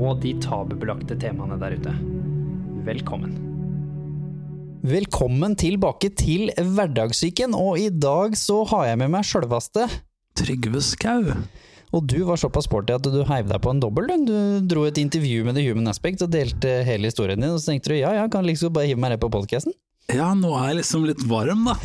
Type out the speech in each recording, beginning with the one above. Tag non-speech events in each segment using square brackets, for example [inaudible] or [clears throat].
og de tabubelagte temaene der ute. Velkommen. Velkommen tilbake til Hverdagssyken, og i dag så har jeg med meg sjølveste. Trygve Skau. Og du var såpass sporty at du heiv deg på en dobbel. du. Dro et intervju med The Human Aspect og delte hele historien din, og så tenkte du ja ja, kan liksom bare hive meg rett på podkasten? Ja, nå er jeg liksom litt varm, da.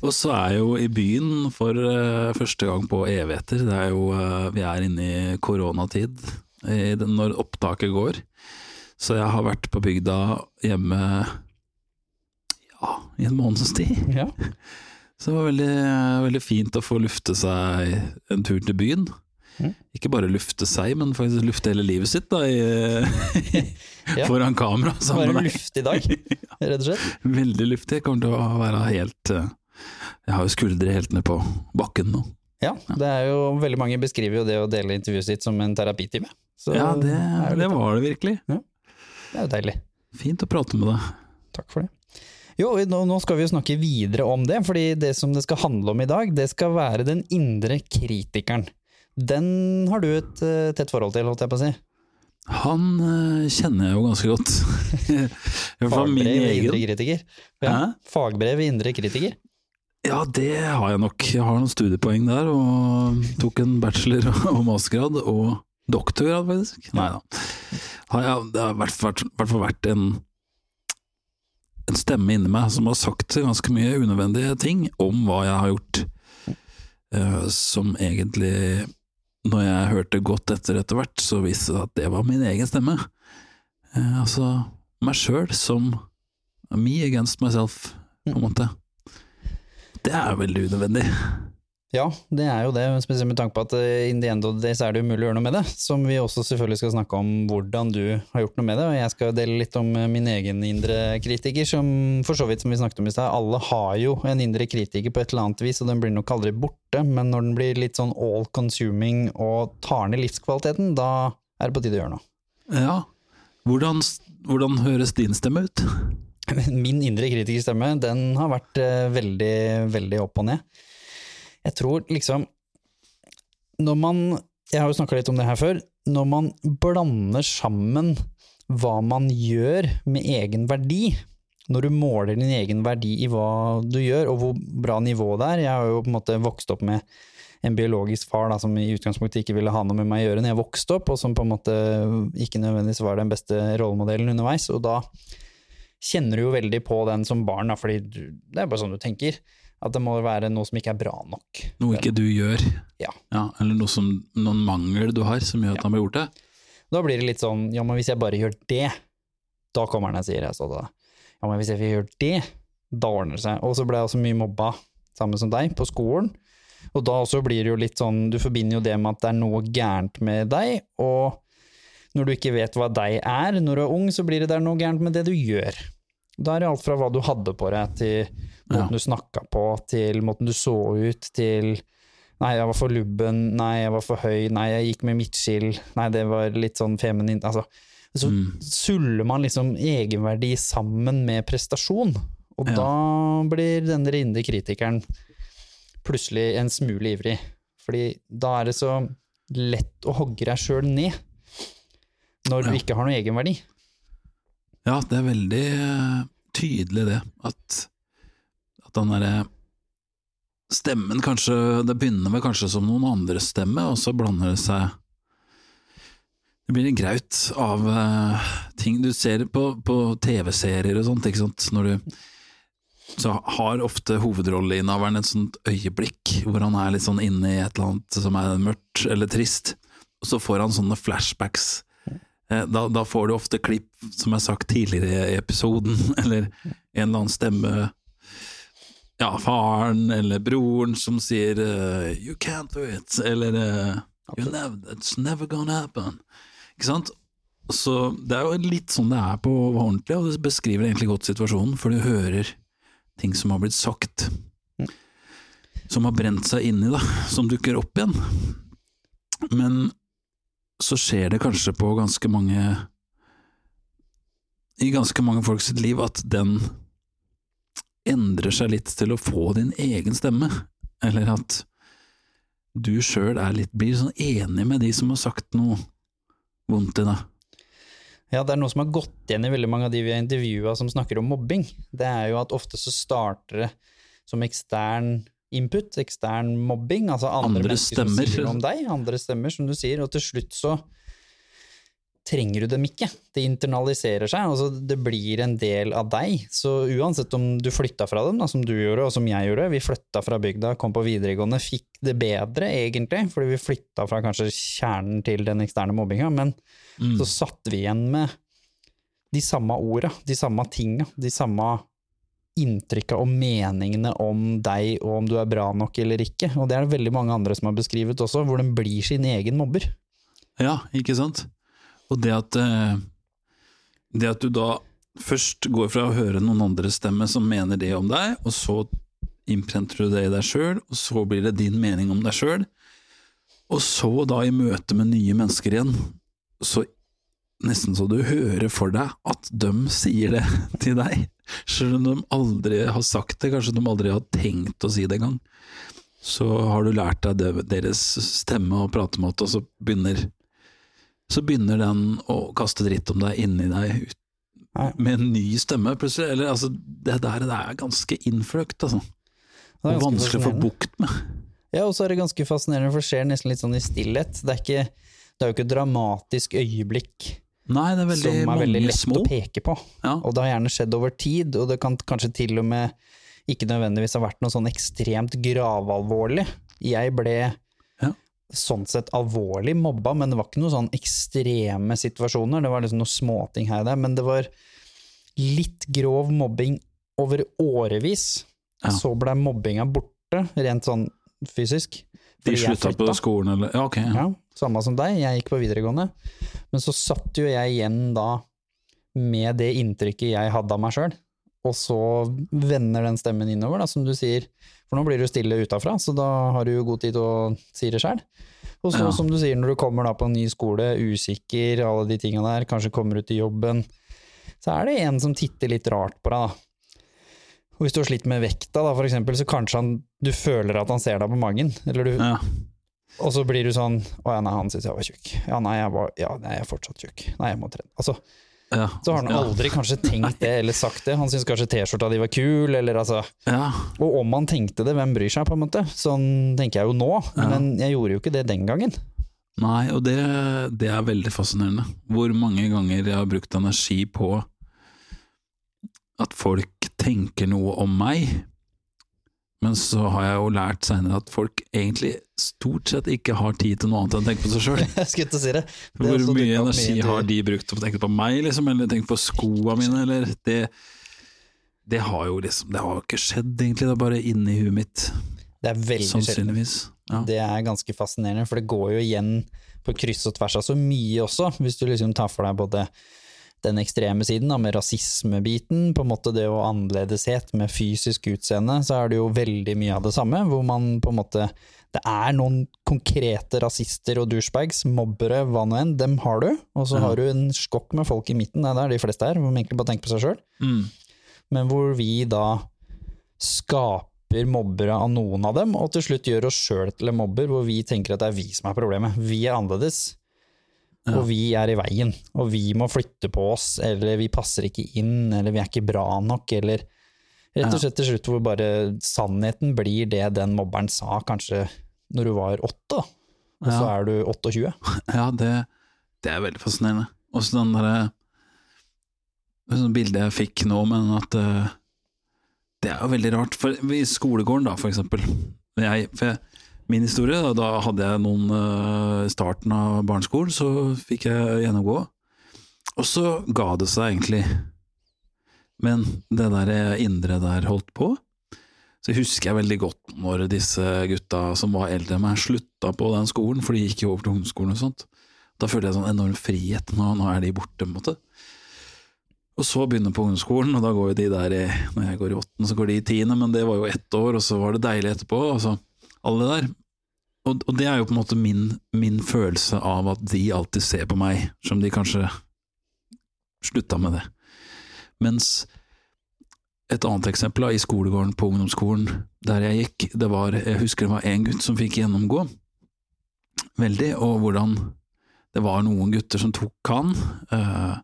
Og så er jeg jo i byen for uh, første gang på evigheter. Det er jo, uh, vi er inne i koronatid når opptaket går. Så jeg har vært på bygda hjemme ja, i en måneds tid. Ja. [laughs] Så det var veldig, veldig fint å få lufte seg en tur til byen. Mm. Ikke bare lufte seg, men faktisk lufte hele livet sitt da, i, [laughs] [laughs] Ja. foran kamera. sammen Bare med deg. luft i dag, rett og slett. Veldig luftig. Kommer til å være helt eh, Jeg har jo skuldre helt ned på bakken nå. Ja, det er jo veldig mange beskriver jo det å dele intervjuet sitt som en terapitime. Så Ja, det, det, det var det virkelig. det er jo deilig. Fint å prate med deg. Takk for det. Jo, nå, nå skal vi jo snakke videre om det, fordi det som det skal handle om i dag, det skal være den indre kritikeren. Den har du et eh, tett forhold til, holdt jeg på å si. Han eh, kjenner jeg jo ganske godt. [laughs] Fagbrev i indre kritiker. Ja, fagbrev i indre kritiker. Ja, det har jeg nok. Jeg har noen studiepoeng der, og tok en bachelor [laughs] og mastergrad, og doktorgrad, faktisk. Nei da. Det har i hvert fall vært- en, en stemme inni meg som har sagt ganske mye unødvendige ting om hva jeg har gjort, uh, som egentlig Når jeg hørte godt etter etter hvert, så viste det seg at det var min egen stemme. Uh, altså meg sjøl som me against myself, på en måte. Det er veldig unødvendig. Ja, det er jo det, spesielt med tanke på at eh, in the end of the day så er det umulig å gjøre noe med det. Som vi også selvfølgelig skal snakke om hvordan du har gjort noe med det, og jeg skal dele litt om eh, min egen indre kritiker, som for så vidt som vi snakket om i stad, alle har jo en indre kritiker på et eller annet vis, og den blir nok aldri borte, men når den blir litt sånn all consuming og tar ned livskvaliteten, da er det på tide å gjøre noe. Ja. Hvordan, hvordan høres din stemme ut? [laughs] Min indre kritikerstemme, den har vært eh, veldig, veldig opp og ned. Jeg tror liksom Når man Jeg har jo snakka litt om det her før. Når man blander sammen hva man gjør med egen verdi, når du måler din egen verdi i hva du gjør, og hvor bra nivå det er Jeg har jo på en måte vokst opp med en biologisk far da, som i utgangspunktet ikke ville ha noe med meg å gjøre når jeg vokste opp, og som på en måte ikke nødvendigvis var den beste rollemodellen underveis. Og da kjenner du jo veldig på den som barn, da, fordi det er bare sånn du tenker. At det må være noe som ikke er bra nok. Noe ikke du gjør? Ja. eller noe som, noen mangel du har som gjør at han blir gjort det? Da blir det litt sånn, ja, men hvis jeg bare gjør det, da kommer han og sier jeg så da. Ja, men hvis jeg gjør det, da ordner det seg. Og så ble jeg også mye mobba, samme som deg, på skolen. Og da også blir det jo litt sånn, du forbinder jo det med at det er noe gærent med deg, og når du ikke vet hva deg er når du er ung, så blir det der noe gærent med det du gjør. Da er det alt fra hva du hadde på deg, til måten Ja. du snakka på, til måten du så ut, til Nei, jeg var for lubben, nei, jeg var for høy, nei, jeg gikk med midtskill, nei, det var litt sånn feminint, altså. Så Mm. suller man liksom egenverdi sammen med prestasjon, og Ja. da blir denne rinde kritikeren plutselig en smule ivrig. Fordi da er det så lett å hogge deg sjøl ned, når du Ja. ikke har noe egenverdi. Ja, det er veldig eh, tydelig det, at, at den derre stemmen kanskje Det begynner med kanskje som noen andres stemme, og så blander det seg Det blir en graut av uh, ting du ser på, på TV-serier og sånt, ikke sant, når du så har ofte hovedrolleinnehaveren et sånt øyeblikk hvor han er litt sånn inne i et eller annet som er mørkt eller trist, og så får han sånne flashbacks. Eh, Da, da får du ofte klipp, som er sagt tidligere i episoden, [laughs] eller en eller annen stemme Ja, faren eller broren som sier uh, 'you can't do it', eller uh, you never, 'it's never gonna happen'. Ikke sant? Så det er jo litt sånn det er på ordentlig, og det beskriver egentlig godt situasjonen, for du hører ting som har blitt sagt, som har brent seg inni, da, som dukker opp igjen. Men så skjer det kanskje på ganske mange I ganske mange folk sitt liv at den endrer seg litt til å få din egen stemme, eller at du sjøl blir sånn enig med de som har sagt noe vondt i deg. Ja, det er noe som har gått igjen i veldig mange av de vi har intervjua som snakker om mobbing. Det er jo at ofte så starter det som ekstern input, ekstern mobbing, altså andre, Andre mennesker som sier om deg, andre stemmer, som du sier, og til slutt så trenger du dem ikke. Det internaliserer seg, altså det blir en del av deg. Så uansett om du flytta fra dem, da, som du gjorde, og som jeg gjorde, vi flytta fra bygda, kom på videregående, fikk det bedre egentlig, fordi vi flytta fra kanskje kjernen til den eksterne mobbinga, men Mm. så satt vi igjen med de samme orda, de samme tinga, de samme inntrykka og meningene om deg og om du er bra nok eller ikke. Og det er det veldig mange andre som har beskrevet også, hvor den blir sin egen mobber. Ja, ikke sant? Og det at, eh, det at du da først går fra å høre noen andres stemme som mener det om deg, og så innprenter du det i deg sjøl, og så blir det din mening om deg sjøl, og så da i møte med nye mennesker igjen, så nesten så du hører for deg at de sier det [laughs] til deg, selv om de aldri har sagt det, kanskje de aldri har tenkt å si det engang. Så har du lært deg deres stemme og pratemåte, og så begynner så begynner den å kaste dritt om deg inni deg ut, med en ny stemme, plutselig. Eller, altså, det der det er ganske innfløkt, altså. Det er vanskelig å få bukt med. Ja, og så er det ganske fascinerende, for det skjer nesten litt sånn i stillhet. Det er, ikke, det er jo ikke et dramatisk øyeblikk Nei, det er veldig som er veldig lett små. å peke på. Ja. Og det har gjerne skjedd over tid, og det kan kanskje til og med ikke nødvendigvis ha vært noe sånn ekstremt gravalvorlig. Jeg ble Ja. sånn sett alvorlig mobba, men det var ikke noen sånn ekstreme situasjoner. Det var liksom noen småting her og der, men det var litt grov mobbing over årevis. Ja. Så ble mobbinga borte, rent sånn fysisk. De slutta på skolen, eller Ja, ok. Ja. Samme som deg, jeg gikk på videregående. Men så satt jo jeg igjen da med det inntrykket jeg hadde av meg sjøl, og så vender den stemmen innover, da, som du sier. For nå blir du stille utafra, så da har du jo god tid til å si det sjøl. Og så, Ja. som du sier, når du kommer da på en ny skole, usikker, alle de tinga der, kanskje kommer ut i jobben, så er det en som titter litt rart på deg, da. Og hvis du har slitt med vekta, da, for eksempel, så kanskje han, du føler at han ser deg på magen, eller du, Ja. Og så blir du sånn Å ja, nei, han syntes jeg var tjukk. Ja, nei, jeg var Ja, nei, jeg er fortsatt tjukk. Nei, jeg må trene. Altså, Ja. så har han aldri kanskje tenkt det eller sagt det. Han syntes kanskje T-skjorta di var kul, eller altså Ja. Og om han tenkte det, hvem bryr seg, på en måte? Sånn tenker jeg jo nå, Ja. men jeg gjorde jo ikke det den gangen. Nei, og det, det er veldig fascinerende. Hvor mange ganger jeg har brukt energi på at folk tenker noe om meg, men så har jeg jo lært seinere at folk egentlig stort sett ikke har tid til noe annet enn å tenke på seg sjøl. [laughs] Si det. Det Hvor mye energi mye har de brukt på å tenke på meg, liksom, eller tenke på skoa mine, eller det Det har jo liksom Det har jo ikke skjedd, egentlig, det er bare inni huet mitt, Det er veldig sannsynligvis. Ja. Det er ganske fascinerende, for det går jo igjen på kryss og tvers av så mye også, hvis du liksom tar for deg både den ekstreme siden, da, med rasismebiten, på en måte det å annerledeshet med fysisk utseende, så er det jo veldig mye av det samme, hvor man på en måte Det er noen konkrete rasister og douchebags, mobbere, hva nå enn, dem har du, og så Ja. har du en skokk med folk i midten, det er de fleste er, hvor man egentlig bare tenker på seg sjøl, Mm. men hvor vi da skaper mobbere av noen av dem, og til slutt gjør oss sjøl til en mobber, hvor vi tenker at det er vi som er problemet. Vi er annerledes, Ja. og vi er i veien, og vi må flytte på oss, eller vi passer ikke inn, eller vi er ikke bra nok, eller rett og slett til slutt hvor bare sannheten blir det den mobberen sa kanskje når du var åtte, og så Ja. er du 28. [laughs] Ja, det, det er veldig fascinerende. Også den derre sånn bildet jeg fikk nå, men at uh, Det er jo veldig rart. For i skolegården, da, for eksempel. Jeg, for jeg, min historie, da, hadde jeg noen eh, I starten av barneskolen så fikk jeg gjennomgå. Og så ga det seg egentlig. Men det der indre der holdt på. Så husker jeg veldig godt når disse gutta som var eldre enn meg, slutta på den skolen, for de gikk jo over til ungdomsskolen og sånt. Da følte jeg sånn enorm frihet. Nå, nå er de borte, på en måte. Og så begynner på ungdomsskolen, og da går jo de der i Når jeg går i åttende, så går de i tiende, men det var jo ett år, og så var det deilig etterpå. Og så alle der. Og, og det er jo på en måte min, min følelse av at de alltid ser på meg, som de kanskje slutta med det. Mens et annet eksempel i skolegården på ungdomsskolen der jeg gikk, det var, jeg husker det var en gutt som fikk gjennomgå veldig, og hvordan det var noen gutter som tok han øh,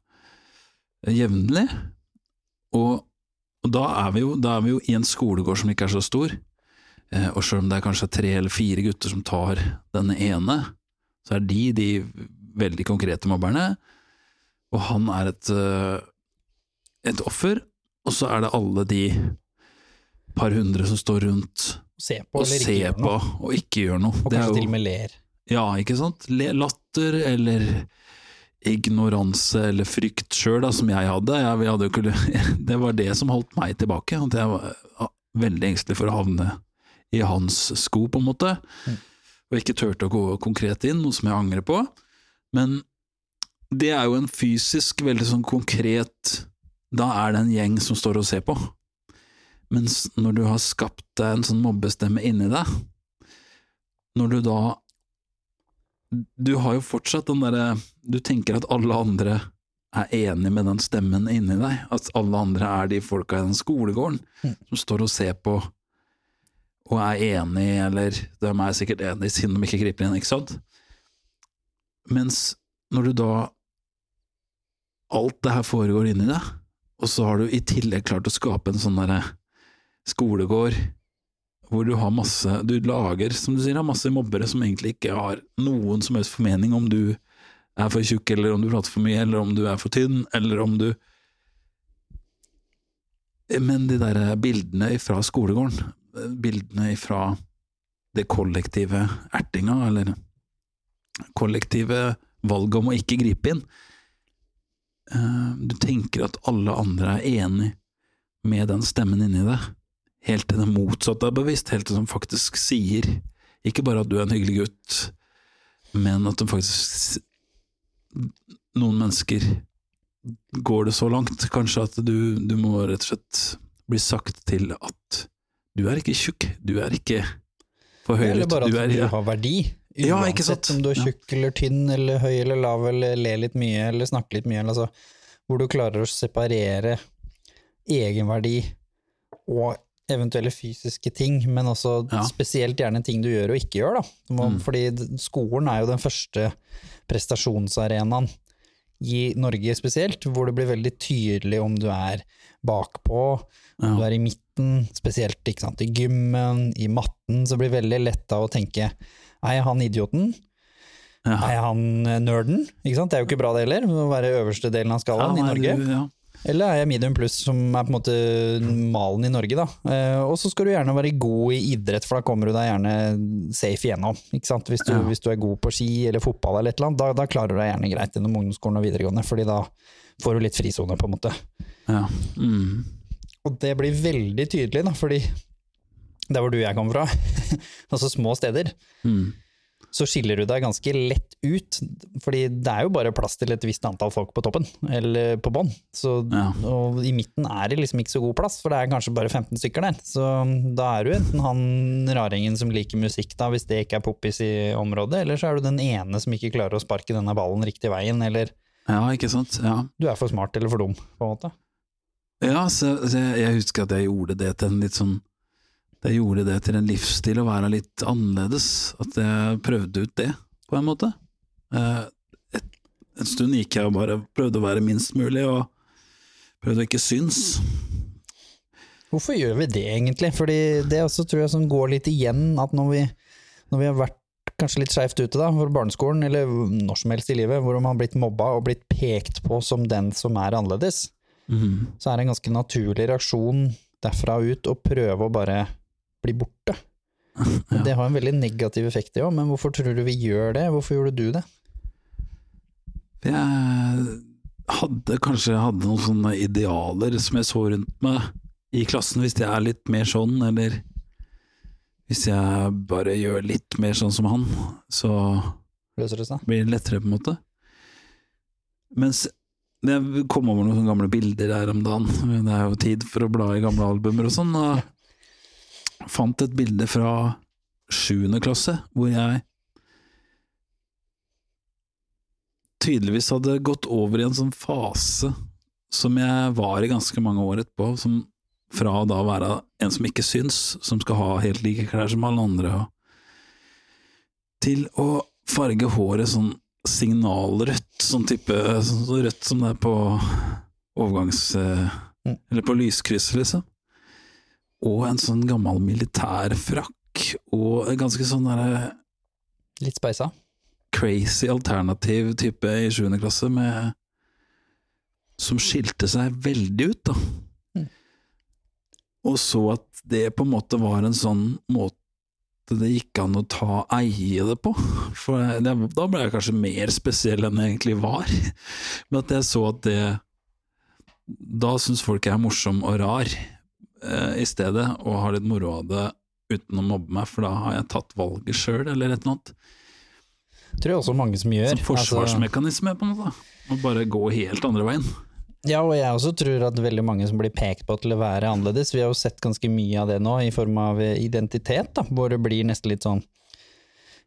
jevnlig, og, og da, er jo, da er vi jo i en skolegård som ikke er så stor, og selv om det er kanskje tre eller fire gutter som tar denne ene, så er de de veldig konkrete mobberne, og han er et, eh, et offer, og så er det alle de par hundre som står rundt Se på og ser på og ikke gjør noe. Og Det er kanskje jo- til og med ler. ja, ikke sant? Latter eller ignoranse eller frykt sjøl, som jeg hadde. Jeg, vi hadde ikke, [laughs] det var det som holdt meg tilbake. At jeg var veldig engstelig for å havne i hans sko, på en måte. Mm. Og ikke turte å gå konkret inn, noe som jeg angrer på. Men det er jo en fysisk, veldig sånn konkret Da er det en gjeng som står og ser på. Mens når du har skapt deg en sånn mobbestemme inni deg, når du da Du har jo fortsatt den derre Du tenker at alle andre er enig med den stemmen inni deg, at alle andre er de folka i den skolegården Mm. som står og ser på og er enig, eller de er sikkert enig siden de ikke griper inn, ikke sant? Mens når du da Alt det her foregår inni deg, og så har du i tillegg klart å skape en sånn derre skolegård hvor du har masse Du lager, som du sier, har masse mobbere som egentlig ikke har noen som helst formening om du er for tjukk, eller om du prater for mye, eller om du er for tynn, eller om du Men de der bildene fra skolegården, bildene fra det kollektive ertinga, eller kollektive valget om å ikke gripe inn. Eh, Du tenker at alle andre er enig med den stemmen inni deg, helt til det motsatte er bevisst, helt til de faktisk sier ikke bare at du er en hyggelig gutt, men at de faktisk Noen mennesker går det så langt, kanskje at du, du må rett og slett bli sagt til at du er ikke tjukk, du er ikke for høy Eller bare at du du, er ja. har verdi. Ja, om du er tjukk eller tynn eller høy eller lav eller ler litt mye eller snakker litt mye, eller altså, hvor du klarer å separere egenverdi og eventuelle fysiske ting, men også Ja. spesielt gjerne ting du gjør og ikke gjør, da. Du Mm. Fordi skolen er jo den første prestasjonsarenaen i Norge spesielt, hvor det blir veldig tydelig om du er bakpå, Ja. du er i midten, spesielt ikke sant, i gymmen, i matten, så blir det veldig lett av å tenke er jeg han idioten? Ja. Er jeg han eh, nerden? Ikke sant? Det er jo ikke bra det heller, å være øverste delen av skalaen Ja, i Norge. Det, ja. Eller er jeg medium pluss, som er på en måte malen i Norge, da. Eh, og så skal du gjerne være god i idrett, for da kommer du deg gjerne safe igjennom. Ikke sant? Hvis du, Ja. hvis du er god på ski eller fotball eller et eller annet, da, da klarer du deg gjerne greit gjennom ungdomsskolen og videregående, fordi da får du litt frisone, på en måte. Ja. Mm. Og det blir veldig tydelig, da, fordi der hvor du og jeg kommer fra, [laughs] altså små steder, Mm. så skiller du deg ganske lett ut, fordi det er jo bare plass til et visst antall folk på toppen, eller på bånn. Ja. Og i midten er det liksom ikke så god plass, for det er kanskje bare 15 stykker der. Så da er du enten han raringen som liker musikk, da, hvis det ikke er poppis i området, eller så er du den ene som ikke klarer å sparke denne ballen riktig veien, eller ja, ikke sant. Ja. du er for smart eller for dum, på en måte. Ja, så, så jeg, jeg husker at jeg gjorde det til en litt sånn Jeg gjorde det til en livsstil å være litt annerledes. At jeg prøvde ut det, på en måte. Eh, et, en stund gikk jeg og bare prøvde å være minst mulig, og prøvde å ikke synes. Hvorfor gjør vi det egentlig? Fordi det også tror jeg som går litt igjen, at når vi, når vi har vært kanskje litt skeivt ute da, for barneskolen, eller når som helst i livet, hvor man har blitt mobba og blitt pekt på som den som er annerledes, Mhm. så er det en ganske naturlig reaksjon derfra ut å prøve å bare bli borte. [laughs] Ja. Det har en veldig negativ effekt det òg, men hvorfor tror du vi gjør det? Hvorfor gjorde du det? Jeg hadde kanskje hadde noen sånne idealer som jeg så rundt meg i klassen, hvis jeg er litt mer sånn, eller hvis jeg bare gjør litt mer sånn som han, så løser det seg. blir lettere, på en måte. Mens jeg kom over noen gamle bilder her om dagen, det er jo tid for å bla i gamle albumer og sånn, og fant et bilde fra sjuende klasse, hvor jeg tydeligvis hadde gått over i en sånn fase som jeg var i ganske mange år etterpå, som fra å da være en som ikke syns, som skal ha helt like klær som alle andre, til å farge håret sånn signalrødt, sånn type sånn så rødt som det er på overgangs... eh, Mm. Eller på lyskryss, liksom. Og en sånn gammel militærfrakk, og ganske sånn derre Litt speisa. crazy alternativ type i sjuende klasse, med som skilte seg veldig ut, da. Mm. Og så at det på en måte var en sånn måte det gikk an å ta eie det på. For det, da ble jeg kanskje mer spesiell enn jeg egentlig var. Men at jeg så at det Da syns folk jeg er morsom og rar eh, i stedet, og har litt moro av det uten å mobbe meg, for da har jeg tatt valget sjøl, eller et eller annet. Tror jeg også mange som gjør. Som Altså, forsvarsmekanisme, på en måte. Å bare gå helt andre veien. Ja, og jeg også tror at veldig mange som blir pekt på til å være annerledes, vi har jo sett ganske mye av det nå i form av identitet, da, hvor det blir nesten litt sånn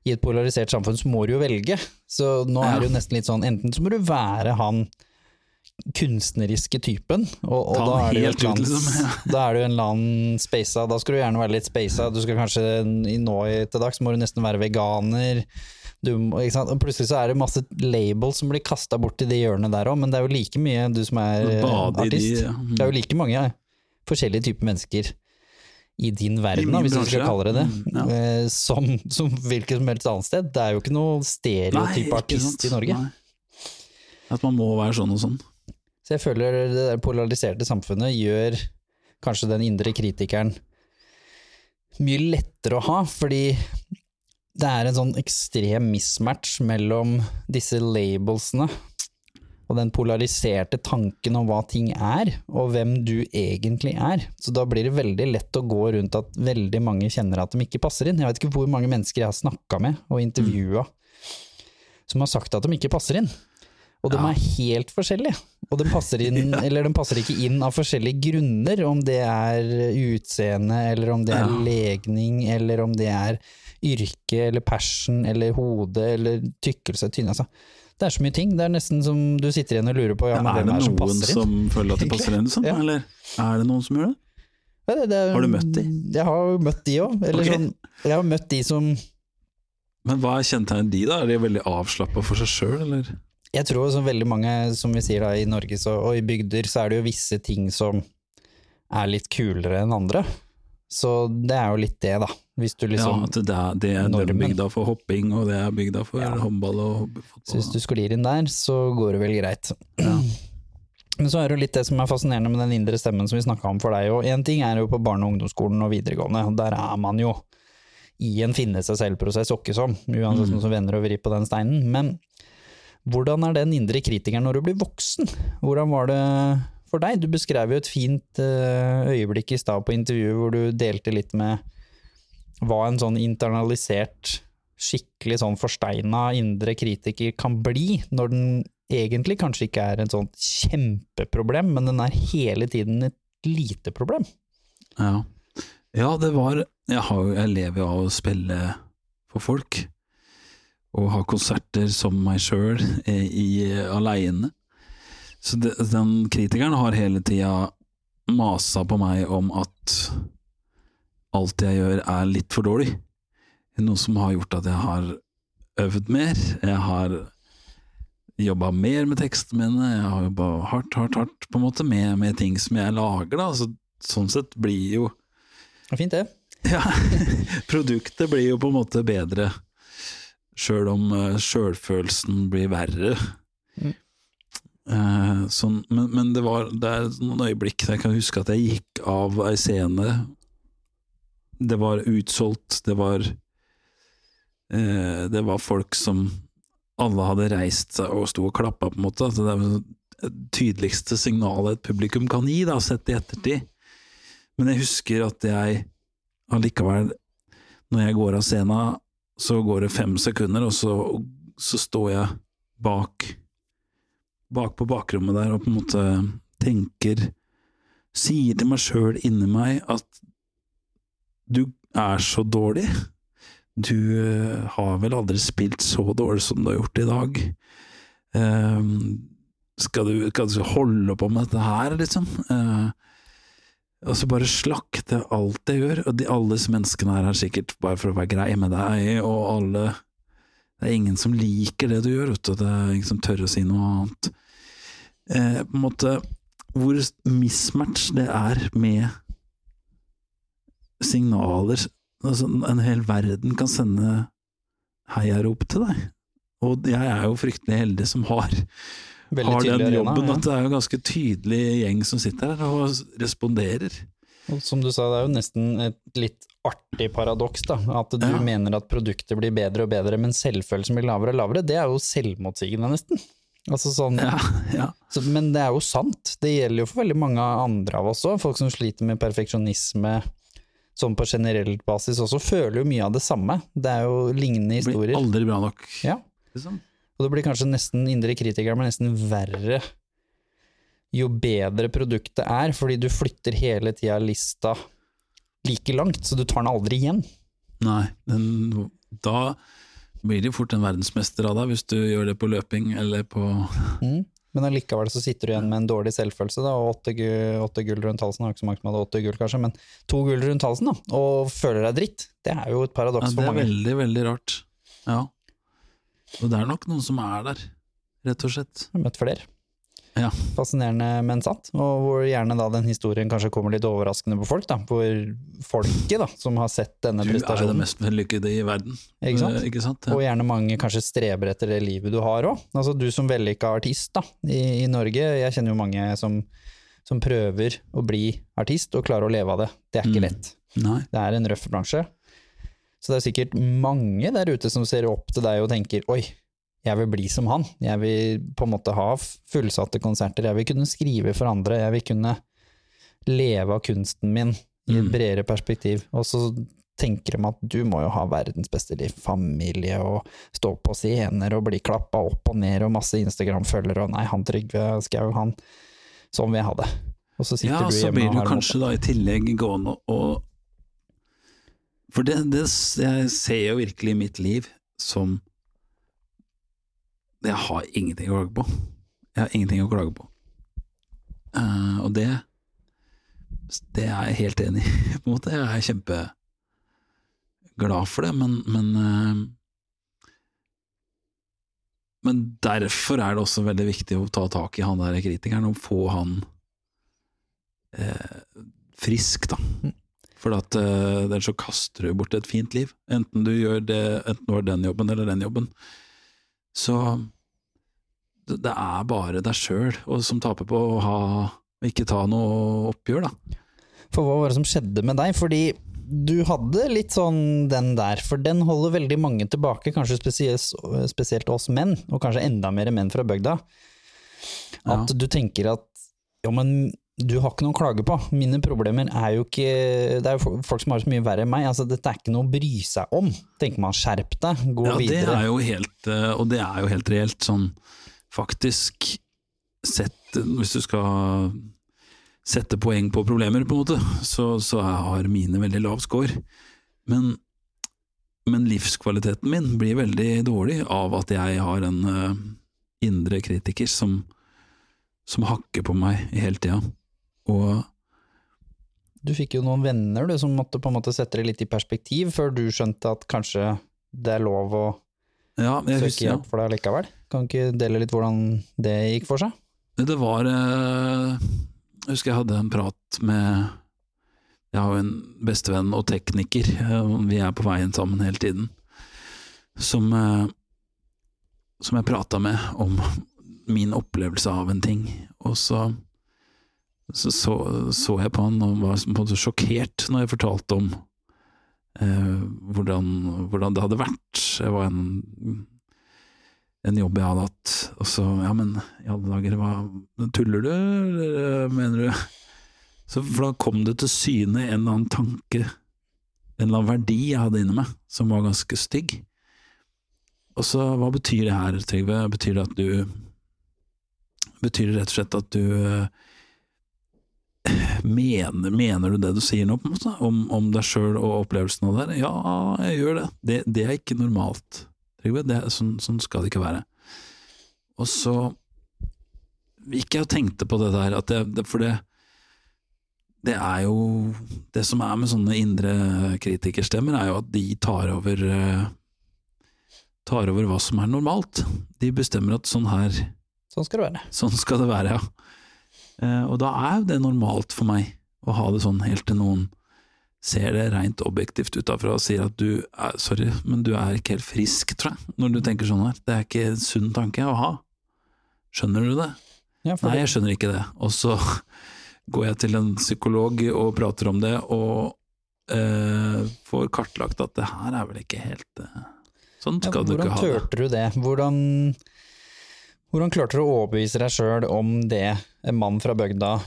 i et polarisert samfunn så må du jo velge. Så nå er det jo nesten litt sånn, enten så må du være han kunstneriske typen, og, og da, er ut, liksom, ja. da er du en eller annen speisa, da skal du gjerne være litt speisa, du skal kanskje nå i- til dags må du nesten være veganer, du, og plutselig så er det masse labels som blir kasta bort i det hjørnet der òg, men det er jo like mye du som er eh, Bade de, artist. ja. Mm. Det er jo like mange forskjellige typer mennesker i din verden, I hvis du skal kalle det det, Mm, ja. eh, som, som hvilket som helst annet sted. Det er jo ikke noe stereotype ikke artist sant? i Norge. Nei. At man må være sånn og sånn. Så jeg føler det polariserte samfunnet gjør kanskje den indre kritikeren mye lettere å ha, fordi det er en sånn ekstrem mismatch mellom disse labelsene og den polariserte tanken om hva ting er, og hvem du egentlig er. Så da blir det veldig lett å gå rundt at veldig mange kjenner at de ikke passer inn. Jeg vet ikke hvor mange mennesker jeg har snakka med og intervjua som har sagt at de ikke passer inn. Og de Ja. er helt forskjellige. Og de passer, inn, [laughs] eller de passer ikke inn av forskjellige grunner, om det er utseende, eller om det er Ja. legning, eller om det er yrke, eller passion, eller hode, eller tykkelse, tynn. Altså, det er så mye ting. Det er nesten som du sitter igjen og lurer på ja, Ja, men er hvem det er det som noen passer inn? som føler at de passer inn, liksom? [laughs] Ja. Eller er det noen som gjør det? Ja, det, det, Har du møtt de? Jeg har jo møtt de òg. Eller Ok. sånn, jeg har møtt de som Men hva er kjennetegnet de, da? Er de veldig avslappa for seg sjøl, eller? Jeg tror som veldig mange, som vi sier da, i Norge så, og i bygder, så er det jo visse ting som er litt kulere enn andre. Så det er jo litt det, da. Hvis du liksom ja, at det er, det er den bygda for hopping, og det er bygda for Ja. håndball og fotball. Så hvis du sklir inn der, så går det vel greit. Ja. [clears throat] Men så er det jo litt det som er fascinerende med den indre stemmen som vi snakka om for deg. Og én ting er jo på barne- og ungdomsskolen og videregående, og der er man jo i en finne seg selv-prosess åkke som, uansett Mm. som vender og vrir på den steinen. Men hvordan er den indre kritikeren når du blir voksen? Hvordan var det for deg? Du beskrev jo et fint eh, øyeblikk i stad på intervjuet hvor du delte litt med hva en sånn internalisert, skikkelig sånn forsteina indre kritiker kan bli, når den egentlig kanskje ikke er et sånt kjempeproblem, men den er hele tiden et lite problem. Ja. ja, det var jeg, har, jeg lever jo av å spille for folk, og ha konserter som meg sjøl aleine. Så det, den kritikeren har hele tida masa på meg om at alt jeg gjør er litt for dårlig. Noe som har gjort at jeg har øvd mer, jeg har jobba mer med tekstene mine, jeg har jobba hardt, hardt, hardt på en måte med, med ting som jeg lager. da, så Sånn sett blir jo fint, det. ja, [laughs] produktet blir jo på en måte bedre, sjøl om uh, sjølfølelsen blir verre. Mm. Eh, sånn, men, men det var det er noen øyeblikk der jeg kan huske at jeg gikk av ei scene. Det var utsolgt, det var eh, Det var folk som alle hadde reist seg og sto og klappa, på en måte. Altså, det er det tydeligste signalet et publikum kan gi, da, sett i ettertid. Men jeg husker at jeg allikevel, når jeg går av scenen, så går det fem sekunder, og så så står jeg bak bak på bakrommet der og på en måte tenker Sier til meg sjøl inni meg at du er så dårlig. Du eh, har vel aldri spilt så dårlig som du har gjort i dag. Eh, skal, du, skal du holde på med dette her, liksom? Eh, og så bare slakte alt jeg gjør. Og de, alle menneskene her er sikkert bare for å være grei med deg, og alle Det er ingen som liker det du gjør, vet du. Det er ingen som tør å si noe annet. Eh, på en måte Hvor mismatch det er med signaler altså, En hel verden kan sende heiarop til deg. Og jeg er jo fryktelig heldig som har, Veldig har den den arena, jobben, ja. at det er jo en ganske tydelig gjeng som sitter her og responderer. Og som du sa, det er jo nesten et litt artig paradoks, da. At du Ja. mener at produktet blir bedre og bedre, men selvfølelsen blir lavere og lavere. Det er jo selvmotsigende, nesten. Altså sånn, Ja, ja. så, men det er jo sant. Det gjelder jo for veldig mange andre av oss òg. Folk som sliter med perfeksjonisme sånn på generell basis også, føler jo mye av det samme. Det er jo lignende historier. Det blir aldri bra nok. Ja. Liksom. Og det blir kanskje nesten indre kritiker, men nesten verre jo bedre produktet er, fordi du flytter hele tida lista like langt, så du tar den aldri igjen. Nei, den, da blir det jo fort en verdensmester av deg, hvis du gjør det på løping eller på Mm. Men allikevel så sitter du igjen med en dårlig selvfølelse, da, og åtte, gu- åtte gull rundt halsen, har ikke så mange som hadde åtte gull kanskje, men to gull rundt halsen, da, og føler deg dritt. Det er jo et paradoks ja, mange. Det er veldig, veldig rart. Ja. Og det er nok noen som er der, rett og slett. Jeg har møtt flere. Ja. Fascinerende, men sant. Og hvor gjerne da den historien kanskje kommer litt overraskende på folk, da. Hvor folket da, som har sett denne Du er det prestasjonen, mest vellykkede i verden. ikke sant? Eh, Ikke sant? Og gjerne mange kanskje streber etter det livet du har òg. Altså du som vellykka artist da, i, i Norge, jeg kjenner jo mange som, som prøver å bli artist og klare å leve av det. Det er ikke Mm. lett. Nei. Det er en røff bransje. Så det er sikkert mange der ute som ser opp til deg og tenker oi, jeg vil bli som han. Jeg vil på en måte ha fullsatte konserter. Jeg vil kunne skrive for andre. Jeg vil kunne leve av kunsten min i et Mm. bredere perspektiv. Og så tenker de at du må jo ha verdens beste liv, familie og stå på scener og bli klappa opp og ned og masse Instagram-følgere og nei, han Trygve Skau, han Sånn vil jeg ha det. Og så sitter Ja, du så og blir Ja, du blir du kanskje da i tillegg gående og For det, det jeg ser jo virkelig i mitt liv som Jeg har ingenting å klage på. Jeg har ingenting å klage på. Uh, og det Det er jeg helt enig i, [laughs] på en måte. Jeg er kjempeglad for det, men, men uh, Men derfor er det også veldig viktig å ta tak i han der kritikeren og få han uh, frisk, da. For at uh, ellers så kaster du bort et fint liv. Enten du gjør det, enten du har den jobben eller den jobben. Så det, er bare deg sjøl som taper på å ha ikke ta noe oppgjør, da. For hva var det som skjedde med deg? Fordi du hadde litt sånn den der, for den holder veldig mange tilbake, kanskje spesielt, spesielt oss menn, og kanskje enda mer menn fra bygda. At du tenker at ja, men du har ikke noe å klage på. Mine problemer er jo ikke Det er jo folk som har så mye verre enn meg. Altså, dette er ikke noe å bry seg om. Tenker man skjerp deg, gå Ja, det er jo helt, eh, og det er jo helt reelt, sånn faktisk sett Hvis du skal sette poeng på problemer, på en måte, så, så har mine veldig lav score. Men, men livskvaliteten min blir veldig dårlig av at jeg har en uh, indre kritiker som, som hakker på meg hele tida. Og Du fikk jo noen venner du, som måtte på en måte sette det litt i perspektiv, før du skjønte at kanskje det er lov å ja, søke husker, hjelp for deg likevel. Kan du ikke dele litt hvordan det gikk for seg? Det var eh, Jeg husker jeg hadde en prat med Jeg har jo en bestevenn og tekniker, eh, vi er på veien sammen hele tiden, som eh, Som jeg prata med om min opplevelse av en ting, og så så, så, jeg på han og var på en måte sjokkert når jeg fortalte om eh, hvordan, hvordan det hadde vært. Det var en en jobb jeg hadde hatt, og så, ja, men i alle dager, hva, tuller du, eller mener du? Så for da kom det til syne en eller annen tanke, en eller annen verdi jeg hadde inni meg, som var ganske stygg. og så, hva betyr det her, Trygve? Betyr det at du Betyr det rett og slett at du eh, mener, mener du det du sier nå, på en måte? Om, om deg sjøl og opplevelsen av det? her? Ja, jeg gjør det. Det, det er ikke normalt, Trygve. Sånn, sånn skal det ikke være. Og så gikk jeg og tenkte på det der, at det, det, for det det er jo Det som er med sånne indre kritikerstemmer, er jo at de tar over eh, Tar over hva som er normalt. De bestemmer at sånn her Sånn skal det være. Sånn skal det være, ja. Eh, og da er jo det normalt for meg å ha det sånn helt til noen ser det rent objektivt utafra og sier at du er, sorry, men du er ikke helt frisk, tror jeg, når du tenker sånn her. Det er ikke en sunn tanke å ha. Skjønner du det? Ja, Nei, jeg skjønner ikke det. Og så [laughs] går jeg til en psykolog og prater om det, og øh, får kartlagt at det her er vel ikke helt øh. Sånn Ja, skal du ikke ha det. Hvordan turte du det? Hvordan, hvordan klarte du å overbevise deg sjøl om det, en mann fra bygda,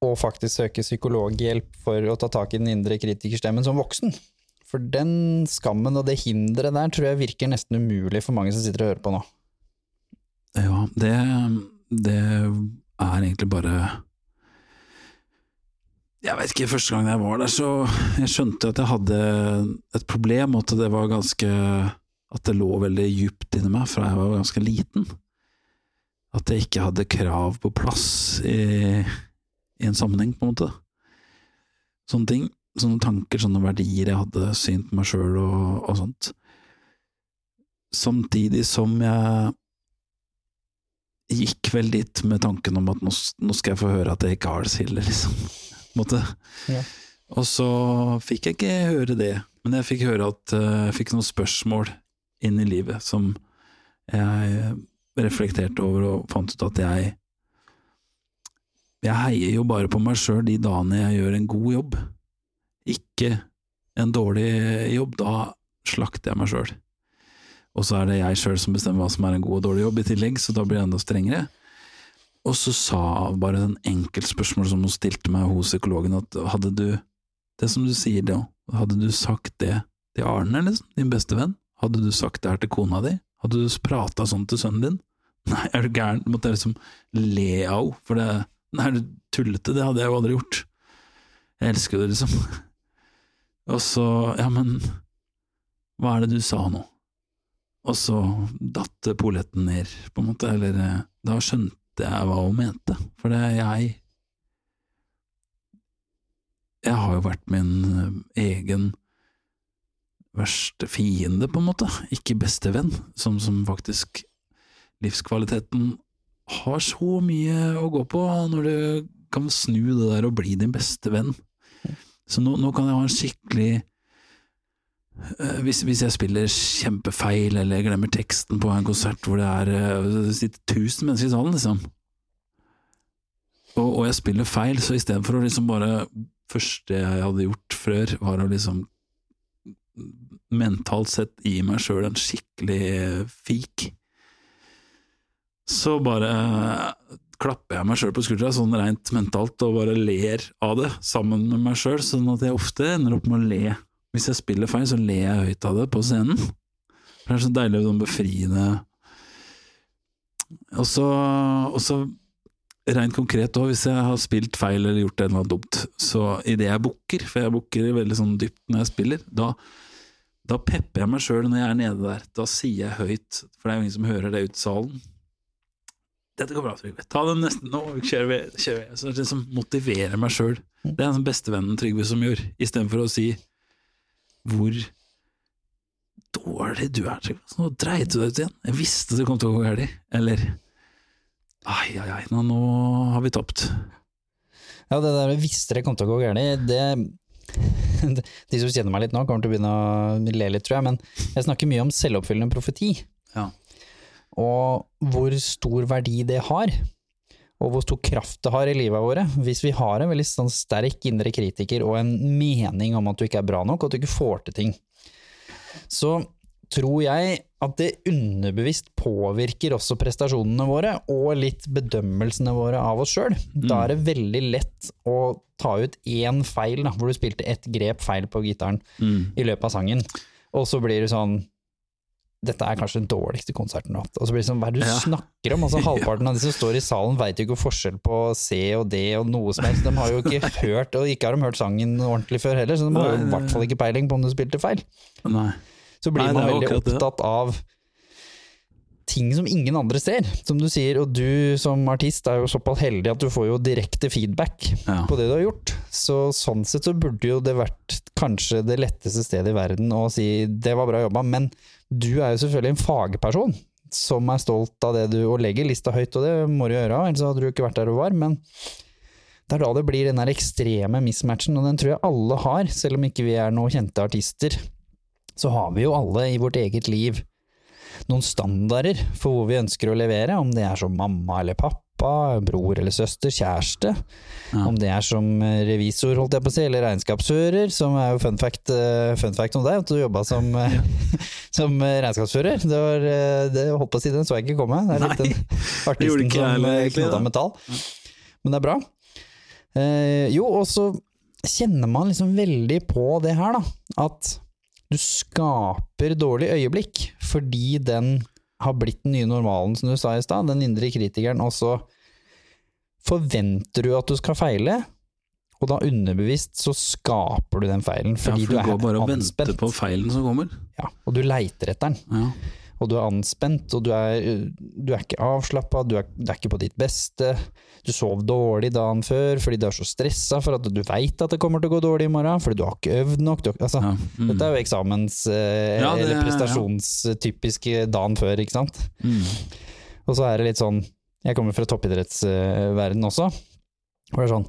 og faktisk søke psykologhjelp for å ta tak i den indre kritikerstemmen som voksen? For den skammen og det hinderet der tror jeg virker nesten umulig for mange som sitter og hører på nå. Ja, det, det er egentlig bare Jeg vet ikke, første gang jeg var der, så jeg skjønte at jeg hadde et problem, og at det var ganske At det lå veldig djupt inni meg fra jeg var ganske liten. At jeg ikke hadde krav på plass i, i en sammenheng, på en måte. Sånne ting. Sånne tanker, sånne verdier jeg hadde, syn på meg sjøl og, og sånt. Samtidig som jeg gikk vel dit med tanken om at nå, nå skal jeg få høre at jeg ikke har det så ille, liksom. Ja. Og så fikk jeg ikke høre det, men jeg fikk høre at eh, jeg fikk noen spørsmål inn i livet som jeg reflekterte over og fant ut at jeg Jeg heier jo bare på meg sjøl de dagene jeg gjør en god jobb, ikke en dårlig jobb. Da slakter jeg meg sjøl. Og så er det jeg sjøl som bestemmer hva som er en god og dårlig jobb i tillegg, så da blir det enda strengere. Og så sa bare en enkelt spørsmål som hun stilte meg hos psykologen, at hadde du, det som du sier da, hadde du sagt det til Arne, liksom, din beste venn? Hadde du sagt det her til kona di? Hadde du prata sånn til sønnen din? [laughs] Nei, er du gæren? Måtte jeg liksom le av henne, for det Nei, du tullete? Det hadde jeg jo aldri gjort. Jeg elsker det, liksom. [laughs] Og så, ja, men hva er det du sa nå? Og så datt polletten ned, på en måte, eller eh, da skjønte jeg hva hun mente, for det er jeg Jeg har jo vært min eh, egen verste fiende, på en måte, ikke beste venn, som, som faktisk livskvaliteten har så mye å gå på når du kan snu det der og bli din beste venn. Så nå, nå kan jeg ha en skikkelig uh, hvis, hvis jeg spiller kjempefeil eller glemmer teksten på en konsert hvor det er sitter tusen mennesker i salen, liksom, og, og jeg spiller feil, så istedenfor å liksom bare første jeg hadde gjort før, var å liksom mentalt sett gi meg sjøl en skikkelig fik, så bare klapper jeg meg sjøl på skuldra, sånn rent mentalt, og bare ler av det sammen med meg sjøl, sånn at jeg ofte ender opp med å le hvis jeg spiller feil, så ler jeg høyt av det på scenen. Det er så deilig sånn befriende. Og så rent konkret òg, hvis jeg har spilt feil eller gjort et eller annet dumt, så idet jeg booker, for jeg booker veldig sånn dypt når jeg spiller, da, da pepper jeg meg sjøl når jeg er nede der. Da sier jeg høyt, for det er jo ingen som hører det ute i salen. Dette går bra, Trygve. Ta den nesten Nå kjører vi. Kjører vi. Så det liksom motiverer meg sjøl. Det er den bestevennen Trygve som gjør, istedenfor å si hvor dårlig du er, Trygve. Så Nå dreit du deg ut igjen. Jeg visste det kom til å gå galt. Eller ai, ai, ai, nå, nå har vi tapt. Ja, det der vi visste det kom til å gå galt, det De som kjenner meg litt nå, kommer til å begynne å le litt, tror jeg, men jeg snakker mye om selvoppfyllende profeti. Ja. Og hvor stor verdi det har, og hvor stor kraft det har i livet våre. Hvis vi har en veldig sånn sterk indre kritiker og en mening om at du ikke er bra nok, og at du ikke får til ting, så tror jeg at det underbevisst påvirker også prestasjonene våre, og litt bedømmelsene våre av oss sjøl. Da er det veldig lett å ta ut én feil, da, hvor du spilte ett grep feil på gitaren Mm. i løpet av sangen, og så blir det sånn dette er kanskje den dårligste konserten du har hatt. Og så blir det sånn, hva er det du Ja. snakker om? Altså [laughs] Halvparten av de som står i salen veit jo ikke forskjell på C og D og noe som helst. De har jo ikke [laughs] hørt, og ikke har de hørt sangen ordentlig før heller, så de har jo i hvert fall ikke peiling på om du spilte feil. Nei. Så blir Nei, man veldig opptatt av ting som ingen andre ser, som du sier. Og du som artist er jo såpass heldig at du får jo direkte feedback Ja. på det du har gjort. Så sånn sett så burde jo det vært kanskje det letteste stedet i verden å si det var bra jobba, men du er jo selvfølgelig en fagperson som er stolt av det du Og legger lista høyt, og det må du gjøre, ellers hadde du ikke vært der du var. Men det er da det blir den ekstreme mismatchen, og den tror jeg alle har, selv om ikke vi er noen kjente artister. Så har vi jo alle i vårt eget liv noen standarder for hvor vi ønsker å levere, om det er som mamma eller pappa, bror eller søster, kjæreste. Ja. Om det er som revisor, holdt jeg på å si, eller regnskapsfører, som er jo fun fact, eh, fun fact om deg, at du jobba som, ja. [laughs] som regnskapsfører. Det var, eh, det holdt på å si, den så jeg ikke komme. Det er litt Nei, den [laughs] artisten ikke som knota med tall. Men det er bra. Eh, jo, og så kjenner man liksom veldig på det her, da. At du skaper dårlig øyeblikk fordi den har blitt den nye normalen, som du sa i stad, den indre kritikeren, og så forventer du at du skal feile, og da underbevisst så skaper du den feilen fordi Ja, for du du går bare er og venter på feilen som kommer. Ja, og du leiter etter den, Ja. Og du er anspent, og du er, du er ikke avslappa, du, du er ikke på ditt beste. Du sov dårlig dagen før fordi du er så stressa for at du veit at det kommer til å gå dårlig i morgen, fordi du har ikke øvd nok. Du, altså, Ja. Mm. Dette er jo eksamens- eh, Ja, det- eller prestasjonstypisk dagen før, ikke sant. Mm. Og så er det litt sånn Jeg kommer fra toppidrettsverden også. Hvor det er sånn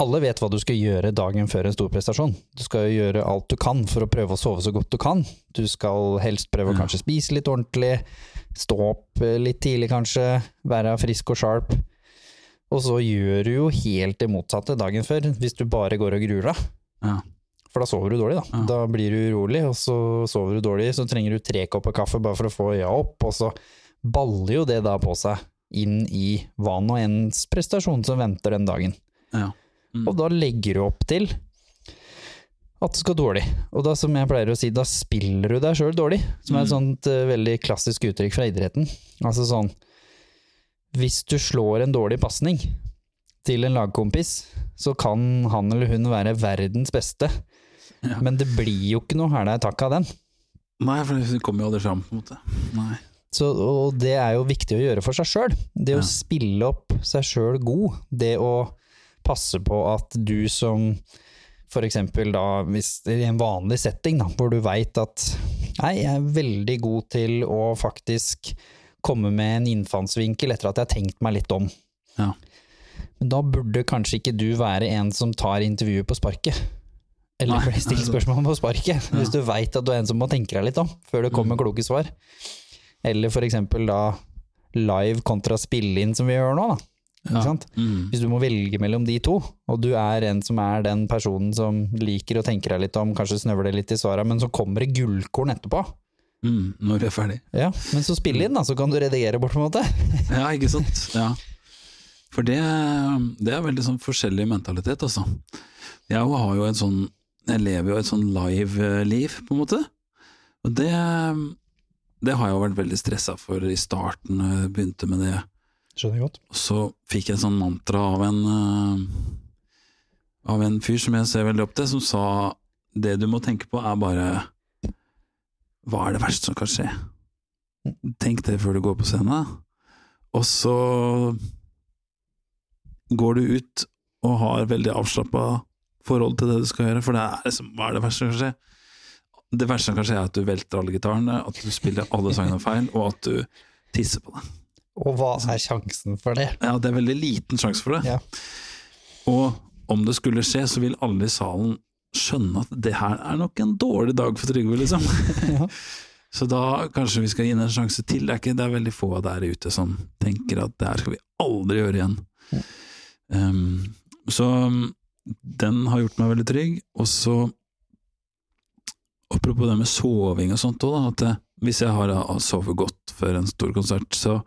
Alle vet hva du skal gjøre dagen før en stor prestasjon. Du skal gjøre alt du kan for å prøve å sove så godt du kan. Du skal helst prøve å kanskje spise litt ordentlig, stå opp eh, litt tidlig kanskje, være frisk og sharp. Og så gjør du jo helt det motsatte dagen før, hvis du bare går og gruer deg. Ja. For da sover du dårlig, da. Ja. Da blir du urolig, og så sover du dårlig, så trenger du tre kopper kaffe bare for å få øya opp, og så baller jo det da på seg inn i hva nå ens prestasjon som venter den dagen. Ja. Mm. Og da legger du opp til at det skal dårlig. Og da, som jeg pleier å si, da spiller du deg sjøl dårlig, som er et Mm. sånt uh, veldig klassisk uttrykk fra idretten. Altså sånn Hvis du slår en dårlig pasning til en lagkompis, så kan han eller hun være verdens beste, Ja. men det blir jo ikke noe hæla takk av den. Nei, for det kommer jo aldri fram, på en måte. Nei. Så, og det er jo viktig å gjøre for seg sjøl. Det Ja. å spille opp seg sjøl god. Det å passe på at du som eksempel da, hvis i en vanlig setting da, hvor du veit at nei, jeg er veldig god til å faktisk komme med en innfallsvinkel etter at jeg har tenkt meg litt om. Ja. Men da burde kanskje ikke du være en som tar intervjuet på sparket. Eller blir [laughs] stilt spørsmål på sparket, hvis du veit at du er en som må tenke deg litt om, før det kommer Mm. kloke svar. Eller eksempel da live kontra spille-inn som vi gjør nå, da. Ja. Mm. Hvis du må velge mellom de to, og du er en som er den personen som liker å tenke deg litt om, kanskje snøvler litt i svara, men så kommer det gullkorn etterpå. Mm. Når vi er ferdig. Ja, men så spill inn, da, så kan du redigere bort, på en måte. [laughs] Ja, ikke sant. Ja. For det, det er veldig sånn forskjellig mentalitet, altså. Jeg har jo en sånn Jeg lever jo et sånn live-liv, på en måte. Og det, det har jeg jo vært veldig stressa for i starten, jeg begynte med det. Skjønner jeg godt. Så fikk jeg en sånn mantra av en eh, Av en fyr som jeg ser veldig opp til, som sa det du må tenke på er bare Hva er det verste som kan skje? Tenk det før du går på scenen. Og så går du ut og har veldig avslappa forhold til det du skal gjøre, for det er liksom Hva er det verste som kan skje? Det verste som kan skje, er at du velter alle gitarene, at du spiller alle sangene feil, og at du tisser på det. Og hva er sjansen for det? Ja, det er veldig liten sjanse for det. Ja. Og om det skulle skje, så vil alle i salen skjønne at det her er nok en dårlig dag for Trygve, liksom. [laughs] Ja. Så da kanskje vi skal gi ham en sjanse til. Det er, ikke, det er veldig få der ute som tenker at det her skal vi aldri gjøre igjen. Um, så um, den har gjort meg veldig trygg. Og så Apropos det med soving og sånt òg, at det, hvis jeg har uh, sovet godt før en stor konsert, så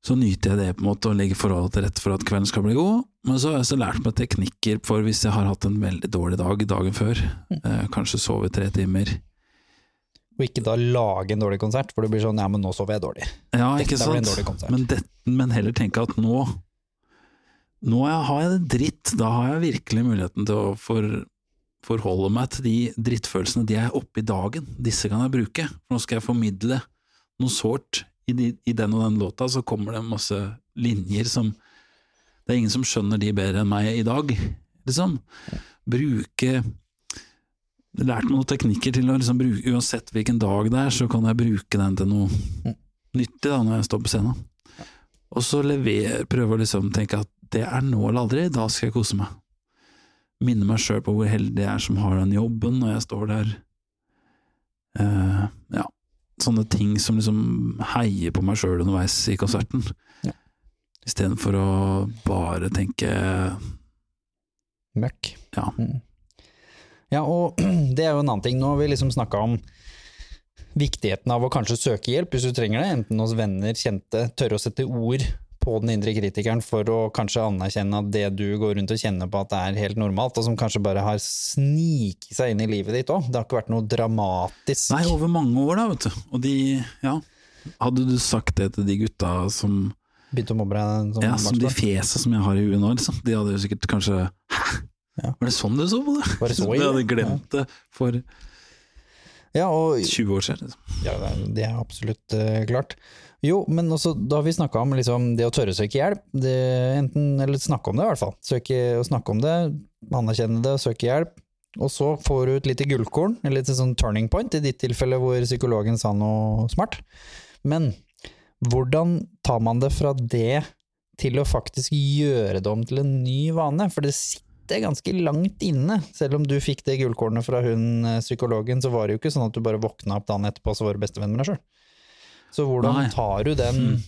så nyter jeg det på en måte og legger forholdet til rette for at kvelden skal bli god. Men så har jeg også lært meg teknikker for hvis jeg har hatt en veldig dårlig dag dagen før, eh, kanskje sovet tre timer, Og ikke da lage en dårlig konsert, for det blir sånn ja, men nå sover jeg dårlig. Ja, Dette ikke sant? Men, det, men heller tenke at nå Nå har jeg det dritt, da har jeg virkelig muligheten til å for, forholde meg til de drittfølelsene de er oppe i dagen. Disse kan jeg bruke, for nå skal jeg formidle noe sårt. I, de, I den og den låta så kommer det masse linjer som Det er ingen som skjønner de bedre enn meg i dag, liksom. Bruke Lært meg noen teknikker til å liksom bruke Uansett hvilken dag det er, så kan jeg bruke den til noe nyttig da, når jeg står på scenen. Og så lever, prøve å liksom tenke at det er nå eller aldri, da skal jeg kose meg. Minne meg sjøl på hvor heldig jeg er som har den jobben når jeg står der. Uh, ja, sånne ting som liksom heier på meg sjøl underveis i konserten. Ja. Istedenfor å bare tenke Møkk. Ja. Mm. Ja, og [clears throat] det er jo en annen ting. Nå har vi liksom snakka om viktigheten av å kanskje søke hjelp hvis du trenger det, enten hos venner, kjente, tørre å sette ord på den indre kritikeren for å kanskje anerkjenne at det du går rundt og kjenner på at det er helt normalt, og som kanskje bare har sniket seg inn i livet ditt òg. Det har ikke vært noe dramatisk. Nei, over mange år, da, vet du. Og de, ja Hadde du sagt det til de gutta som Begynte å mobbe deg som Ja, som de barnsbarn? som jeg har i huet nå, liksom. De hadde jo sikkert kanskje Hæ? Ja. Var det sånn du så på det? Var det så [laughs] de hadde glemt det for Ja, og 20 år siden. Liksom. Ja, det er absolutt uh, klart. Jo, men også, da har vi snakka om liksom, det å tørre å søke hjelp. Det, enten, eller snakke om det, i hvert fall. Søke å snakke om det, anerkjenne det, søke hjelp. Og så får du et lite gullkorn, eller et sånn turning point, i ditt tilfelle hvor psykologen sa noe smart. Men hvordan tar man det fra det til å faktisk gjøre det om til en ny vane? For det sitter ganske langt inne. Selv om du fikk det gullkornet fra hun eh, psykologen, så var det jo ikke sånn at du bare våkna opp dagen etterpå og så var du bestevenn med deg sjøl. Så hvordan Nei. tar du den Mm.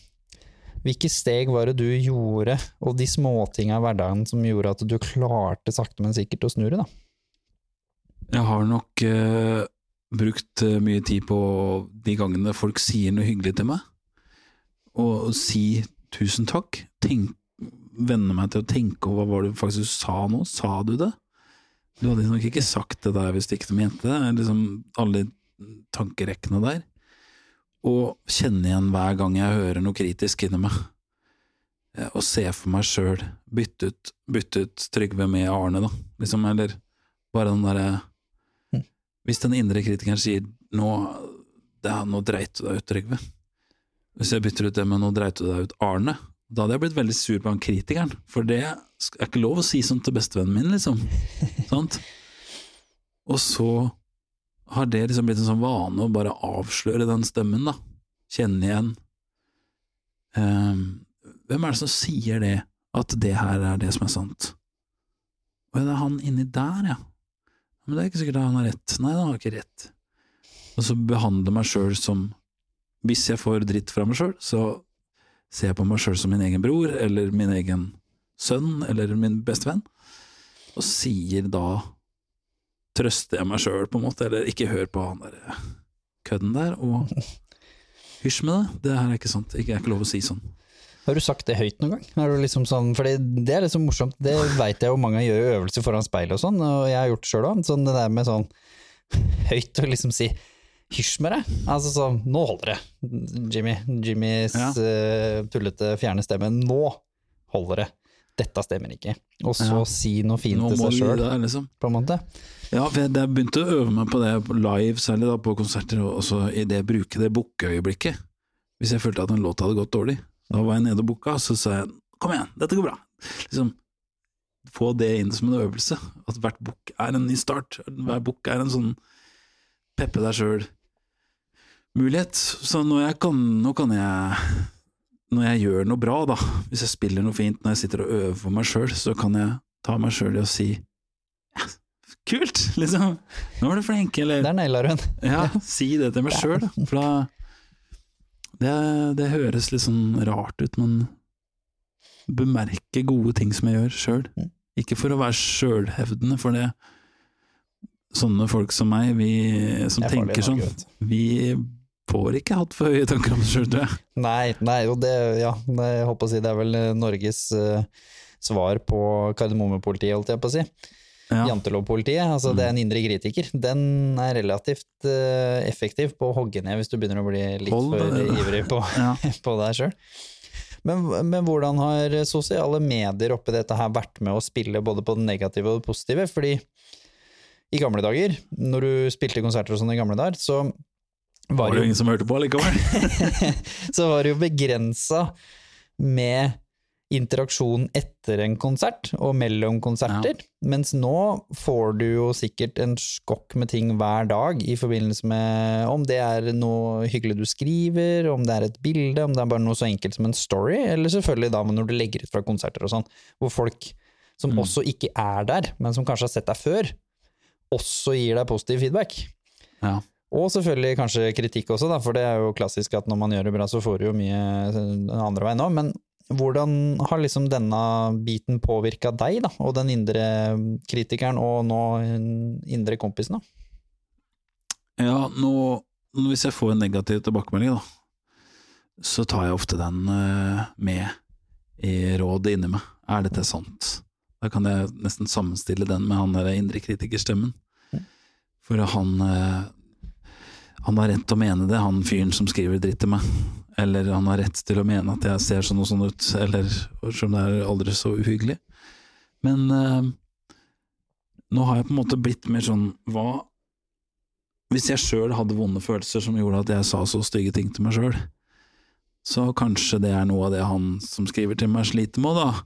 Hvilke steg var det du gjorde, og de småtinga i hverdagen som gjorde at du klarte sakte, men sikkert å snu det, da? Jeg har nok eh, brukt eh, mye tid på de gangene folk sier noe hyggelig til meg, og si tusen takk. Tenk, venne meg til å tenke over hva du faktisk sa nå. Sa du det? Du hadde nok ikke sagt det der hvis det ikke mente det. Liksom alle tankerekkene der. Og kjenne igjen hver gang jeg hører noe kritisk inni meg. Eh, Og se for meg sjøl bytte ut, bytte ut Trygve med Arne, da. Liksom, eller bare den derre hvis den indre kritikeren sier nå, det er, nå dreit du deg ut, Trygve. Hvis jeg bytter ut det med nå dreit du deg ut, Arne, da hadde jeg blitt veldig sur på han kritikeren. For det er ikke lov å si sånn til bestevennen min, liksom. [laughs] Sant? Og så har det liksom blitt en sånn vane å bare avsløre den stemmen, da. Kjenne igjen. Ehm, hvem er det som sier det, at det her er det som er sant? Å ja, det er han inni der, ja. Men det er ikke sikkert han har rett. Nei, han har ikke rett. Og så behandle meg sjøl som Hvis jeg får dritt fra meg sjøl, så ser jeg på meg sjøl som min egen bror, eller min egen sønn, eller min beste venn, og sier da Trøster jeg meg sjøl, på en måte, eller ikke hør på han der kødden der, og hysj med det. Det her er ikke sant. Det er ikke lov å si sånn. Har du sagt det høyt noen gang? Er du liksom sånn, fordi det er liksom morsomt, det veit jeg jo mange gjør i øvelser foran speilet og sånn, og jeg har gjort det sjøl òg. Sånn det der med sånn høyt å liksom si hysj med deg. Altså sånn, nå holder det, Jimmy. Jimmys Ja. uh, tullete, fjerne stemme. Nå holder det. Dette stemmer ikke. Og så Ja. si noe fint Nå til seg sjøl, liksom. på en måte. Ja, for jeg, jeg begynte å øve meg på det live, særlig da på konserter, og også i det bruke det bukkeøyeblikket. Hvis jeg følte at en låt hadde gått dårlig, da var jeg nede og booka, så sa jeg kom igjen, dette går bra. Liksom, få det inn som en øvelse, at hvert bukk er en ny start. Hver bukk er en sånn peppe deg sjøl-mulighet. Så jeg kan, nå kan jeg når jeg gjør noe bra, da, hvis jeg spiller noe fint, når jeg sitter og øver for meg sjøl, så kan jeg ta meg sjøl i å si ja, kult, liksom. Nå var du flink, eller Der naila du den. ja, si det til meg sjøl. For da det, det høres litt sånn rart ut, men bemerke gode ting som jeg gjør sjøl. Mm. Ikke for å være sjølhevdende, for det Sånne folk som meg, vi som er tenker sånn, vi får ikke hatt for høye tanker om oss sjøl, tror jeg. Nei, nei, og det, ja, jeg på å si, det er vel Norges uh, svar på Kardemommepolitiet, holdt jeg på å si. Ja. jantelovpolitiet, altså det er en indre kritiker, den er relativt eh, effektiv på å hogge ned hvis du begynner å bli litt Hold for ivrig på, Ja. [laughs] på deg sjøl. Men, men hvordan har sosiale medier oppi dette her vært med å spille både på det negative og det positive? Fordi i gamle dager, når du spilte konserter og sånn i gamle dager, så Var var det jo, ingen som hørte på likevel? [laughs] så var det jo begrensa med interaksjon etter en konsert og mellom konserter. Mens nå får du jo sikkert en skokk med ting hver dag i forbindelse med om det er noe hyggelig du skriver, om det er et bilde, om det er bare noe så enkelt som en story, eller selvfølgelig da når du legger ut fra konserter og sånn, hvor folk som Mm. også ikke er der, men som kanskje har sett deg før, også gir deg positiv feedback. Ja. Og selvfølgelig kanskje kritikk også, da, for det er jo klassisk at når man gjør det bra, så får du jo mye den andre veien òg. Men hvordan har liksom denne biten påvirka deg, da, og den indre kritikeren, og nå den indre kompisen? da? Ja, nå, hvis jeg får en negativ tilbakemelding, da, så tar jeg ofte den eh, med i rådet inni meg. Er dette sant? Da kan jeg nesten sammenstille den med han der indre kritikerstemmen. For han eh, Han har rett til å mene det, han fyren som skriver dritt til meg. Eller han har rett til å mene at jeg ser sånn og sånn ut, eller som det er aldri så uhyggelig. Men eh, nå har jeg på en måte blitt mer sånn Hva hvis jeg sjøl hadde vonde følelser som gjorde at jeg sa så stygge ting til meg sjøl, så kanskje det er noe av det han som skriver til meg, sliter med, da.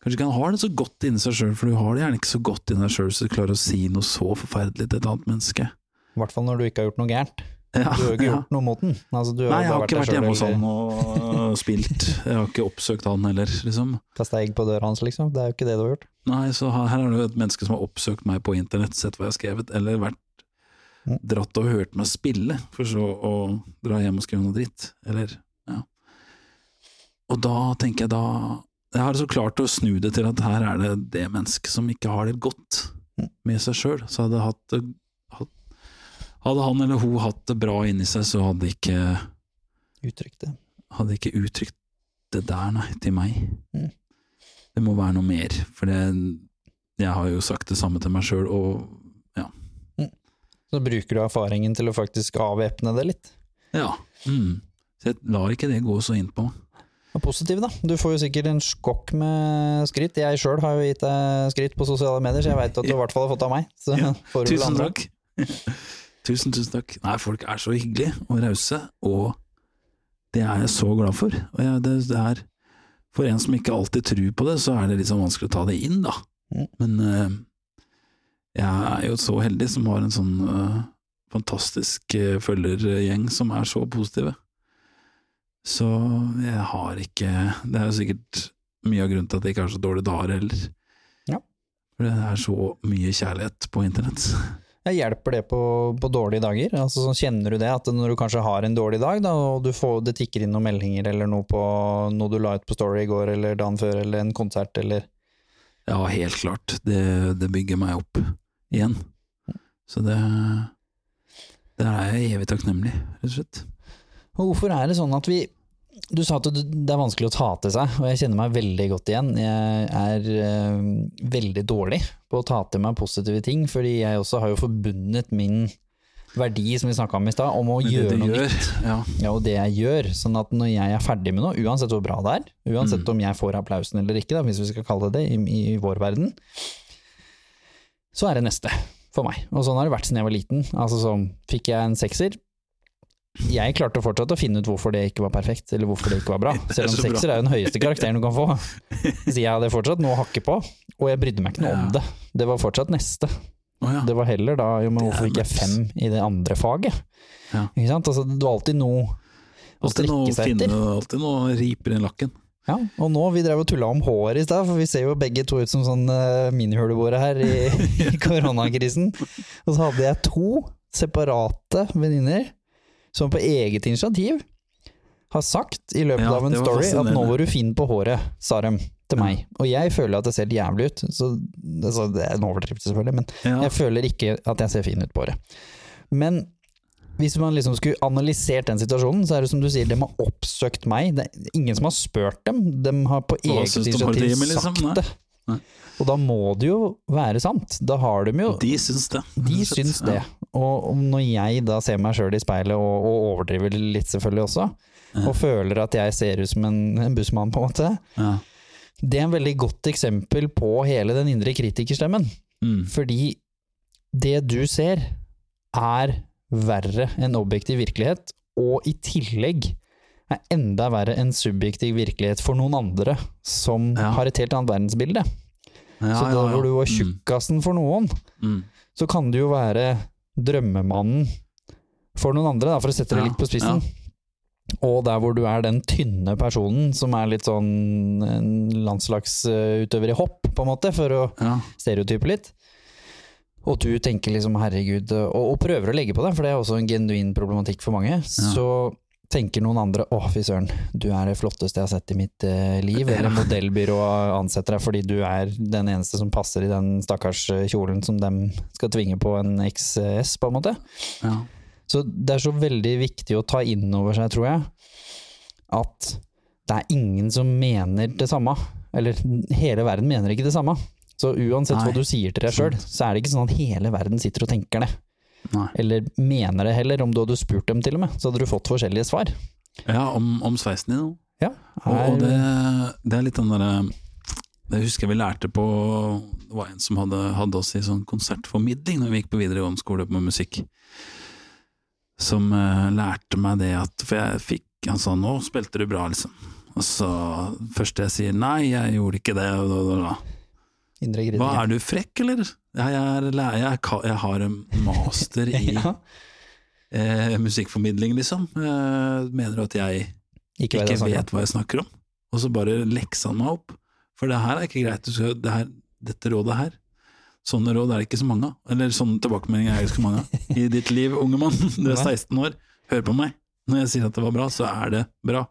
Kanskje ikke han har det så godt inni seg sjøl, for du har det gjerne ikke så godt inni deg sjøl så du klarer å si noe så forferdelig til et annet menneske. I hvert fall når du ikke har gjort noe gærent. Ja, Du har jo ikke ja. gjort noe mot den. Altså, du Nei, jeg har ikke vært hjemme hos han og [laughs] spilt. Jeg har ikke oppsøkt han heller, liksom. Kasta egg på døra hans, liksom. Det er jo ikke det du har gjort. Nei, så her er det jo et menneske som har oppsøkt meg på internett, sett hva jeg har skrevet, eller vært Mm. dratt og hørt meg spille, for så å dra hjem og skrive noe dritt. Eller, ja. Og da tenker jeg da Jeg har så klart å snu det til at her er det det mennesket som ikke har det godt Mm. med seg sjøl. Så hadde, hatt det- hatt, hadde han eller hun hatt det bra inni seg, så hadde ikke Uttrykt det. hadde ikke uttrykt det der, nei, til meg. Mm. Det må være noe mer, for det, jeg har jo sagt det samme til meg sjøl, og Så bruker du erfaringen til å faktisk avvæpne det litt. ja. Mm. Så jeg lar ikke det gå så inn på meg. Positiv, da. Du får jo sikkert en skokk med skritt. Jeg sjøl har jo gitt deg skritt på sosiale medier, så jeg veit at du i hvert fall har fått av meg. Så Ja. Tusen takk. [laughs] tusen, tusen takk. Nei, folk er så hyggelige og rause, og det er jeg så glad for. Og jeg, det, det er, for en som ikke alltid tror på det, så er det sånn vanskelig å ta det inn, da. Mm. Men uh, jeg er jo så heldig som har en sånn uh, fantastisk uh, følgergjeng som er så positive. Så jeg har ikke Det er jo sikkert mye av grunnen til at jeg ikke har så dårlige dager heller. Ja. For det er så mye kjærlighet på internett. Ja, hjelper det på, på dårlige dager? Altså, så kjenner du det, at når du kanskje har en dårlig dag, da, og du får, det tikker inn noen meldinger eller noe på noe du la ut på Story i går eller dagen før, eller en konsert, eller Ja, helt klart. Det, det bygger meg opp igjen. Så det Der er jeg evig takknemlig, rett og slett. Og hvorfor er det sånn at vi Du sa at det er vanskelig å ta til seg, og jeg kjenner meg veldig godt igjen. Jeg er eh, veldig dårlig på å ta til meg positive ting, fordi jeg også har jo forbundet min verdi, som vi snakka om i stad, om å det gjøre det noe gjør, nytt. Ja. Ja, og det jeg gjør. Sånn at når jeg er ferdig med noe, uansett hvor bra det er, uansett Mm. om jeg får applausen eller ikke, da, hvis vi skal kalle det det, i, i vår verden, så er det neste for meg. Og sånn har det vært siden jeg var liten. Altså så fikk jeg en sekser, jeg klarte fortsatt å finne ut hvorfor det ikke var perfekt, eller hvorfor det ikke var bra. [laughs] Selv om sekser er jo den høyeste karakteren du kan få. [laughs] Så jeg hadde fortsatt noe å hakke på, og jeg brydde meg ikke noe om det. Det var fortsatt neste. Det var heller da, jo, men hvorfor fikk jeg fem i det andre faget? Ja. Ikke sant? Altså, det var alltid noe å strekke seg etter. alltid noe riper i lakken. Ja, og nå, vi drev og tulla om hår i stad, for vi ser jo begge to ut som sånn uh, minihuleboere her i, [laughs] i koronakrisen. Og så hadde jeg to separate venninner som på eget initiativ har sagt i løpet Ja, av en story at nå var du fin på håret, sa de til meg. Og jeg føler at det ser jævlig ut, så altså, det er en overdrivelse selvfølgelig, men Ja. jeg føler ikke at jeg ser fin ut på håret. Men hvis man liksom skulle analysert den situasjonen, så er det som du sier, de har oppsøkt meg. Det er ingen som har spurt dem. De har på eget initiativ partiet, liksom? sagt det. Nei. Og da må det jo være sant. Da har de jo De syns det. De syns det. Og når jeg da ser meg sjøl i speilet, og, og overdriver litt selvfølgelig også, og føler at jeg ser ut som en, en bussmann, på en måte, Ja. det er en veldig godt eksempel på hele den indre kritikerstemmen. Mm. Fordi det du ser, er verre enn objektiv virkelighet, og i tillegg er enda verre enn subjektiv virkelighet for noen andre, som Ja. har et helt annet verdensbilde. Ja, så da hvor du var Mm. for noen, Mm. så kan du jo være drømmemannen for noen andre, da, for å sette det litt på spissen. Og der hvor du er den tynne personen som er litt sånn en landslagsutøver i hopp, på en måte, for å stereotype litt. Og du tenker liksom herregud, og, og prøver å legge på det, for det er også en genuin problematikk for mange. Så tenker noen andre å fy søren, du er det flotteste jeg har sett i mitt eh, liv. Eller [laughs] modellbyrået ansetter deg fordi du er den eneste som passer i den stakkars eh, kjolen som dem skal tvinge på en XS, på en måte. Ja. Så det er så veldig viktig å ta inn over seg, tror jeg, at det er ingen som mener det samme. Eller hele verden mener ikke det samme. Så uansett Nei, hva du sier til deg sjøl, så er det ikke sånn at hele verden sitter og tenker det. Nei. Eller mener det heller, om du hadde spurt dem til og med, så hadde du fått forskjellige svar. ja, om, om sveisen din. Ja, er... og det, det er litt den derre Det husker jeg vi lærte på Det var en som hadde, hadde oss i sånn konsertformidling når vi gikk på videregående skole med musikk. Som uh, lærte meg det at For jeg fikk Han sa 'nå spilte du bra', liksom. Og så først jeg sier 'nei, jeg gjorde ikke det', og da, da, da. Indre Hva er du frekk, eller? Jeg, er, jeg, jeg har en master [laughs] i Ja, eh, musikkformidling, liksom. Eh, mener du at jeg ikke ikke vet vet hva jeg snakker om? Og så bare leksa han meg opp. For det her er ikke greit. Skal, det her, dette rådet her Sånne råd er det ikke så mange av. Eller sånne tilbakemeldinger er det ikke så mange av. [laughs] I ditt liv, unge mann. [laughs] Du er 16 år. Hør på meg. Når jeg sier at det var bra, så er det bra.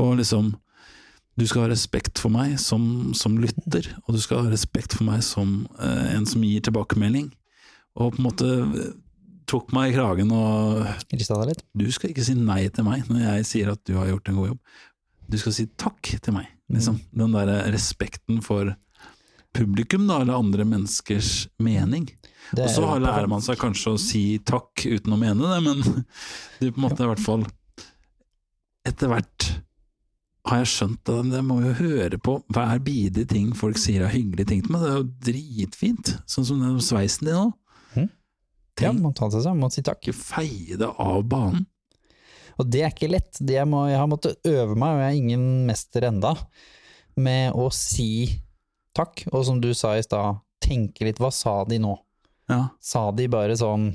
Og liksom Du skal ha respekt for meg som, som lytter, og du skal ha respekt for meg som eh, en som gir tilbakemelding. Og på en måte eh, tok meg i kragen og Rista deg litt? du skal ikke si nei til meg når jeg sier at du har gjort en god jobb. Du skal si takk til meg. Liksom. Den der respekten for publikum, da, eller andre menneskers mening. Og så er lærer man seg kanskje å si takk uten å mene det, men [laughs] du på en måte i hvert fall Etter hvert har jeg skjønt at jeg må jo høre på hva er bidige ting folk sier av hyggelige ting til meg. Det er jo dritfint, sånn som den sveisen din nå. Mhm. Ja, Tenk må ta til seg, må si takk. ikke feie det av banen. Og det er ikke lett. Det jeg, må, jeg har måttet øve meg, og jeg er ingen mester enda, med å si takk. Og som du sa i stad, tenke litt hva sa de nå? Ja. Sa de bare sånn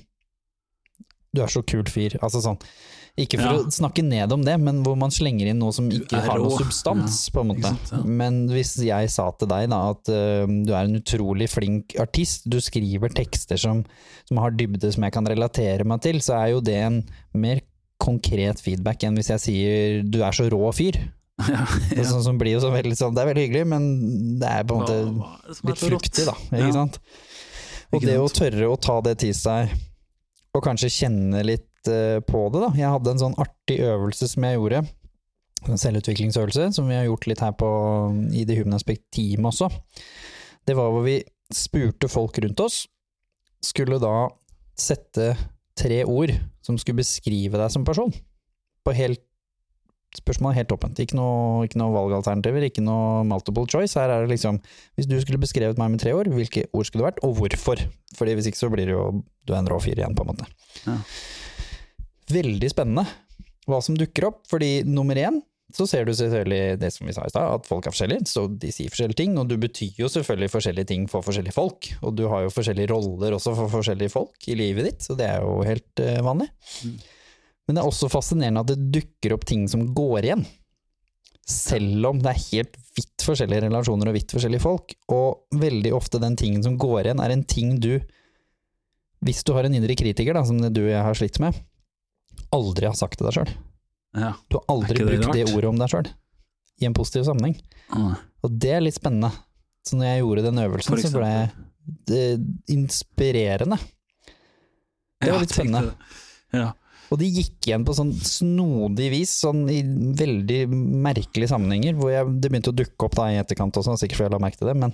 du er så kul fyr. Altså sånn. Ikke for Ja. å snakke ned om det, men hvor man slenger inn noe som ikke har noe substans, Ja, på en måte. sant, ja. Men hvis jeg sa til deg da at uh, du er en utrolig flink artist, du skriver tekster som, som har dybde som jeg kan relatere meg til, så er jo det en mer konkret feedback enn hvis jeg sier du er så rå fyr. [laughs] Ja, Det, er sånn, som blir jo så veldig, sånn, det er veldig hyggelig, men det er på en måte litt fruktig, da. Ikke Ja. sant? Og Ikke det å tørre å ta det til seg, og kanskje kjenne litt eh, på det, da. Jeg hadde en sånn artig øvelse som jeg gjorde, en selvutviklingsøvelse, som vi har gjort litt her på, i The Human Aspect Team også. Det var hvor vi spurte folk rundt oss, skulle da sette tre ord som skulle beskrive deg som person. På helt Spørsmålet helt åpent. Ikke noe, ikke noe valgalternativer, ikke noe multiple choice. Her er det liksom Hvis du skulle beskrevet meg med tre ord, hvilke ord skulle det vært, og hvorfor? Fordi hvis ikke så blir det jo du er en rå fyr igjen, på en måte. Ja. Veldig spennende hva som dukker opp, fordi nummer én så ser du selvfølgelig det som vi sa i stad, at folk er forskjellige, så de sier forskjellige ting, og du betyr jo selvfølgelig forskjellige ting for forskjellige folk, og du har jo forskjellige roller også for forskjellige folk i livet ditt, så det er jo helt uh, vanlig. Men det er også fascinerende at det dukker opp ting som går igjen, selv om det er helt vidt forskjellige relasjoner og vidt forskjellige folk, og veldig ofte den tingen som går igjen er en ting du, hvis du har en indre kritiker da, som det du og jeg har slitt med, aldri har sagt til deg sjøl. Ja. Du har aldri Er det brukt det ordet om deg sjøl, i en positiv sammenheng. Mm. Og det er litt spennende. Så når jeg gjorde den øvelsen, så ble det inspirerende. Det var litt spennende. Ja. Og de gikk igjen på sånn snodig vis, sånn i veldig merkelige sammenhenger, hvor jeg, det begynte å dukke opp da i etterkant også, sikkert fordi jeg la merke til det, men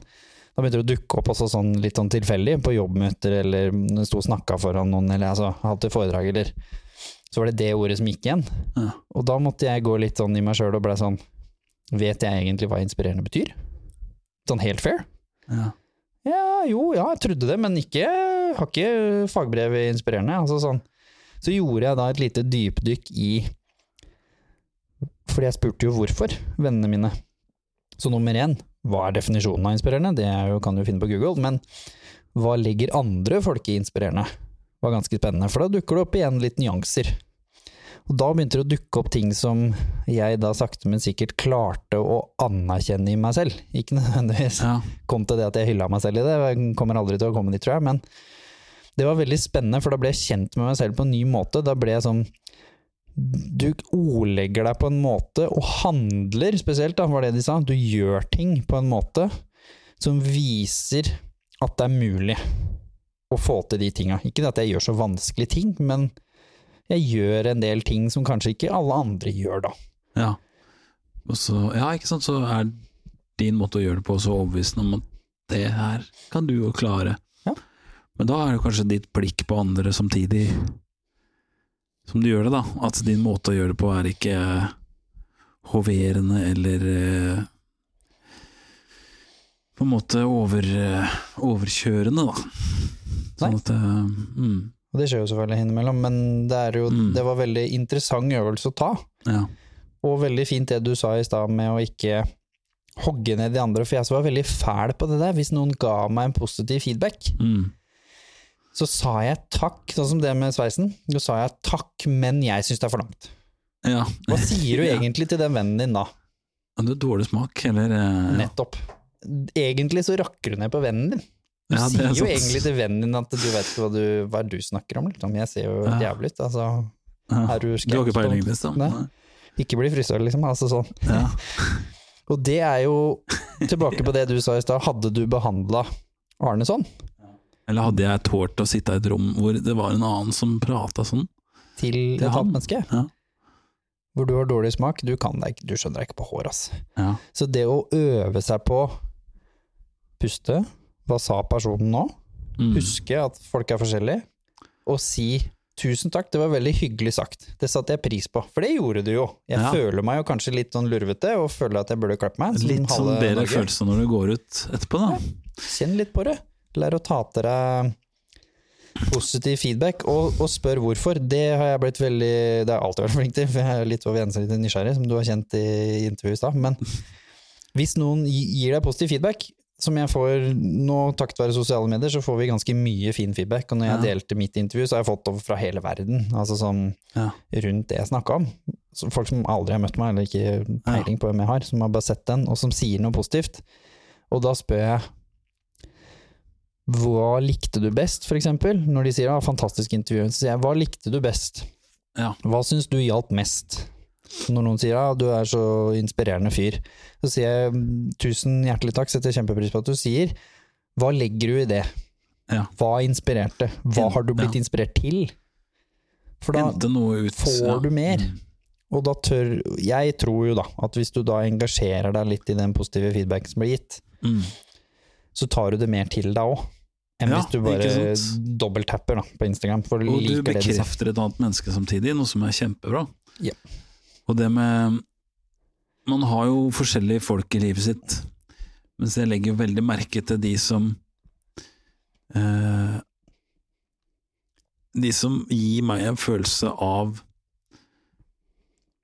Da begynte det å dukke opp også sånn litt sånn tilfeldig på jobbmøter, eller sto og snakka foran noen, eller altså hadde foredrag, eller Så var det det ordet som gikk igjen. Ja. Og da måtte jeg gå litt sånn i meg sjøl og blei sånn Vet jeg egentlig hva inspirerende betyr? Sånn helt fair? Ja. Ja, jo, ja, jeg trodde det, men ikke, har ikke fagbrev i inspirerende. Altså sånn. Så gjorde jeg da et lite dypdykk i Fordi jeg spurte jo hvorfor, vennene mine. Så nummer én, hva er definisjonen av inspirerende? Det jo, kan du finne på Google. Men hva legger andre folk i inspirerende? var ganske spennende, for da dukker det opp igjen litt nyanser. Og da begynte det å dukke opp ting som jeg da sakte, men sikkert klarte å anerkjenne i meg selv. Ikke nødvendigvis Ja. kom til det at jeg hylla meg selv i det, jeg kommer aldri til å komme dit, tror jeg, men det var veldig spennende, for da ble jeg kjent med meg selv på en ny måte. Da ble jeg sånn Du ordlegger deg på en måte, og handler spesielt, da, var det de sa. Du gjør ting på en måte som viser at det er mulig å få til de tinga. Ikke at jeg gjør så vanskelige ting, men jeg gjør en del ting som kanskje ikke alle andre gjør, da. Ja. Og så, ja, ikke sant, så er din måte å gjøre det på så overbevisende om at det her kan du jo klare. Ja. Men da er det kanskje ditt blikk på andre samtidig som du gjør det, da. At din måte å gjøre det på er ikke hoverende eller eh, på en måte over, eh, overkjørende, da. Sånn at eh, mm, Og det skjer jo selvfølgelig innimellom, men det, er jo, Mm. det var veldig interessant øvelse å ta. Ja. Og veldig fint det du sa i stad med å ikke hogge ned de andre, for jeg var veldig fæl på det der. Hvis noen ga meg en positiv feedback, Mm. så sa jeg takk, sånn som det med sveisen. Så sa jeg takk, men jeg syns det er for langt. ja. Hva sier du [laughs] egentlig til den vennen din da? Du har dårlig smak, eller eh. Nettopp. Egentlig så rakker du ned på vennen din. Du Ja, er sier jo egentlig til vennen din at du vet hva, du, hva du snakker om. Liksom. Jeg ser jo Ja. jævlig ut. Altså, Ja. du Du har ikke peiling, liksom? Ikke bli frisør, liksom. Altså sånn. Ja. [laughs] Og det er jo tilbake på det du sa i stad. Hadde du behandla Arne sånn, Eller hadde jeg tålt å sitte i et rom hvor det var en annen som prata sånn? til Til et annet menneske, Ja. hvor du har dårlig smak, du kan deg du skjønner deg ikke på hår, ass. Ja. Så det å øve seg på puste, hva sa personen nå? Mm. Huske at folk er forskjellige, og si tusen takk, det var veldig hyggelig sagt. Det satte jeg pris på, for det gjorde du jo. Jeg Ja. føler meg jo kanskje litt sånn lurvete, og føler at jeg burde klappe meg. som Litt sånn bedre Norge. følelse når du går ut etterpå, da. Kjenn litt på det. Lær å ta til deg positiv feedback, og, og spør hvorfor. Det har jeg blitt veldig Det har jeg alltid vært flink til, for jeg er litt over til nysgjerrig, som du har kjent i intervjuet i stad. Men hvis noen gir deg positiv feedback, som jeg får nå takket være sosiale medier, så får vi ganske mye fin feedback. Og når jeg Ja. delte mitt intervju, så har jeg fått det fra hele verden. Altså sånn Ja. rundt det jeg snakka om. Så folk som aldri har møtt meg, eller ikke peiling på hvem jeg har, som har bare sett den, og som sier noe positivt. Og da spør jeg hva likte du best, for eksempel? Når de sier ja, fantastisk intervju, så sier jeg hva likte du best? Ja. Hva syns du hjalp mest? Når noen sier ja, du er så inspirerende fyr, så sier jeg tusen hjertelig takk, setter kjempepris på at du sier. Hva legger du i det? Ja. Hva inspirerte? Hva har du blitt inspirert til? For da, ut. får du mer. Mm. og da tør Jeg tror jo da at hvis du da engasjerer deg litt i den positive feedbacken som blir gitt, Mm. så tar du det mer til deg òg. Enn Ja, hvis du bare dobbelttapper på Instagram. For du Og du bekrefter et annet menneske samtidig, noe som er kjempebra. Ja. Og det med Man har jo forskjellige folk i livet sitt, mens jeg legger veldig merke til de som eh, De som gir meg en følelse av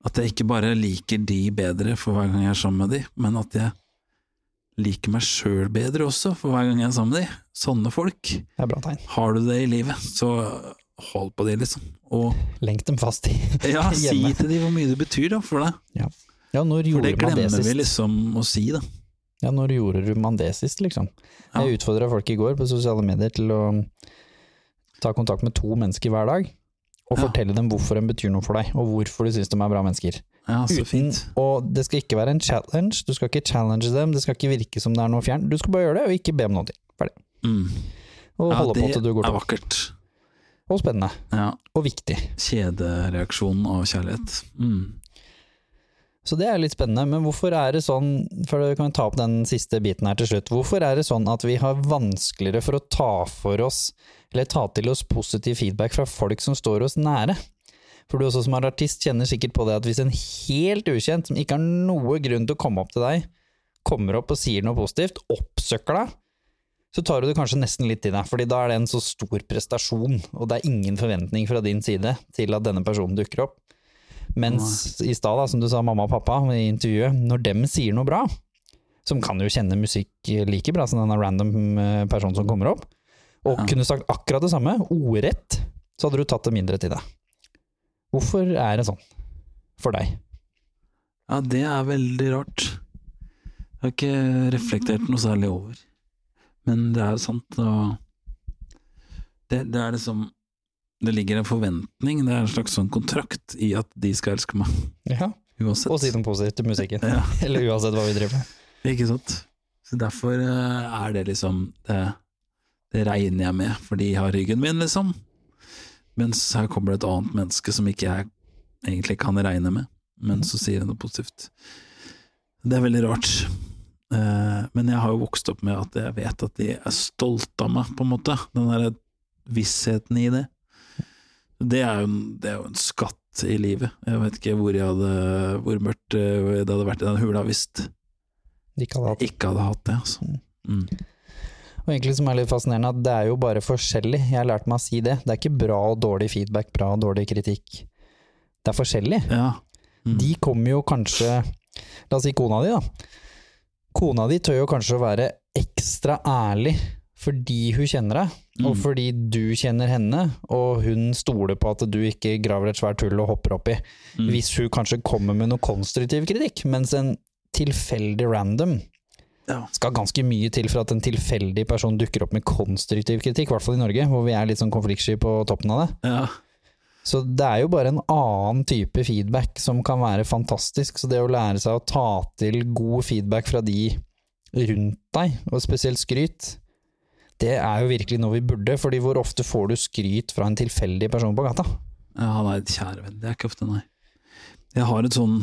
at jeg ikke bare liker de bedre for hver gang jeg er sammen med de, men at jeg liker meg sjøl bedre også for hver gang jeg er sammen med de. Sånne folk. Har du det i livet, så hold på det, liksom. Og Lenk dem fast i [laughs] ja, [laughs] si til de hvor mye det betyr da, for deg. Ja, når For gjorde det man det glemmer sist? vi liksom å si, da. Ja, når gjorde man det sist, liksom? Ja. Jeg utfordra folk i går på sosiale medier til å ta kontakt med to mennesker hver dag, og Ja. fortelle dem hvorfor de betyr noe for deg, og hvorfor du syns de er bra mennesker. Ja, så Uten, fint. og det skal ikke være en challenge, du skal ikke challenge dem, det skal ikke virke som det er noe fjernt, du skal bare gjøre det, og ikke be om noe. Ferdig. Mm. Og Ja, på det til du går er tom. vakkert. Og spennende. Ja. Og viktig. Kjedereaksjonen av kjærlighet. Mm. Så det er litt spennende, men hvorfor er det sånn, for vi kan ta opp den siste biten her til slutt, hvorfor er det sånn at vi har vanskeligere for å ta for oss, eller ta til oss positiv feedback fra folk som står oss nære? For du også som er artist kjenner sikkert på det at hvis en helt ukjent, som ikke har noe grunn til å komme opp til deg, kommer opp og sier noe positivt, oppsøker deg, så tar du det kanskje nesten litt i deg, fordi da er det en så stor prestasjon, og det er ingen forventning fra din side til at denne personen dukker opp. Mens i stad, som du sa, mamma og pappa i intervjuet, når dem sier noe bra, som kan jo kjenne musikk like bra som denne random eh, personen som kommer opp, og Ja. kunne sagt akkurat det samme, ordrett, så hadde du tatt det mindre til deg. Hvorfor er det sånn for deg? Ja, det er veldig rart. Jeg har ikke reflektert noe særlig over. Men det er jo sant, og det, det er liksom Det ligger en forventning, det er en slags sånn kontrakt i at de skal elske meg, Ja, uansett. Og si noe positivt til musikken. [laughs] Ja. [laughs] Eller uansett hva vi driver med. Ikke sant? Så derfor eh, er det liksom det, det regner jeg med, for de har ryggen min, liksom. Mens her kommer det et annet menneske som ikke jeg egentlig kan regne med, men så sier jeg noe positivt. Det er veldig rart. Eh, Men jeg har jo vokst opp med at jeg vet at de er stolte av meg, på en måte. Den derre vissheten i det. Det er, jo, det er jo en skatt i livet. Jeg vet ikke hvor, hadde, hvor mørkt eh, det hadde vært i den hula hvis De ikke hadde jeg ikke hadde hatt det. Altså. Mm. Og egentlig som er litt fascinerende, at det er jo bare forskjellig. Jeg har lært meg å si det. Det er ikke bra og dårlig feedback, bra og dårlig kritikk. Det er forskjellig. Ja. Mm. De kommer jo kanskje La oss si kona di, da. Kona di tør jo kanskje å være ekstra ærlig fordi hun kjenner deg, og Mm. fordi du kjenner henne, og hun stoler på at du ikke graver et svært hull og hopper oppi. Mm. Hvis hun kanskje kommer med noe konstruktiv kritikk, mens en tilfeldig random Ja. skal ganske mye til for at en tilfeldig person dukker opp med konstruktiv kritikk, i hvert fall i Norge, hvor vi er litt sånn konfliktsky på toppen av det. Ja. Så det er jo bare en annen type feedback som kan være fantastisk. Så det å lære seg å ta til god feedback fra de rundt deg, og spesielt skryt, det er jo virkelig noe vi burde, fordi hvor ofte får du skryt fra en tilfeldig person på gata? ja, nei, kjære venn. Det er ikke ofte, nei. Jeg har et sånn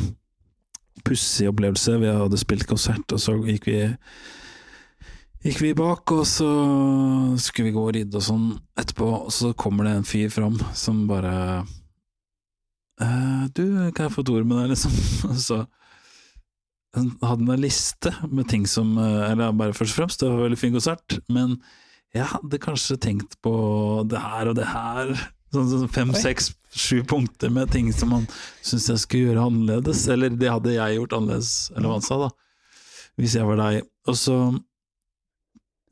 pussig opplevelse. Vi hadde spilt konsert, og så gikk vi Gikk vi bak, og så skulle vi gå og ridde og sånn etterpå, og så kommer det en fyr fram som bare eh, Du, kan jeg få et ord med deg, liksom? [laughs] Og så hadde han en liste med ting som eh, Eller bare først og fremst, det var en veldig fin konsert, men jeg hadde kanskje tenkt på det her og det her. Sånn, sånn fem, Oi. seks, sju punkter med ting som han syntes jeg skulle gjøre annerledes. Eller det hadde jeg gjort annerledes, eller hva han sa, da. Hvis jeg var deg. Og så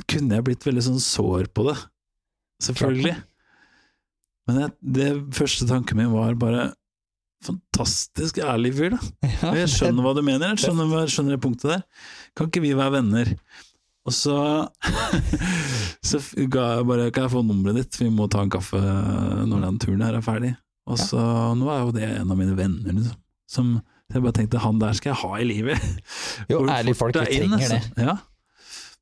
kunne jeg blitt veldig sånn sår på det. Selvfølgelig. Men jeg, det første tanken min var bare Fantastisk ærlig fyr, da. [laughs] Jeg skjønner hva du mener, jeg skjønner, jeg skjønner det punktet der. Kan ikke vi være venner? Og så, [laughs] så ga jeg bare Kan jeg få nummeret ditt, vi må ta en kaffe når den turen her er ferdig. Og så, nå er jo det en av mine venner, liksom. Som jeg bare tenkte, han der skal jeg ha i livet. Jo, ærlige folk, vi trenger inn, trenger det. altså. Ja.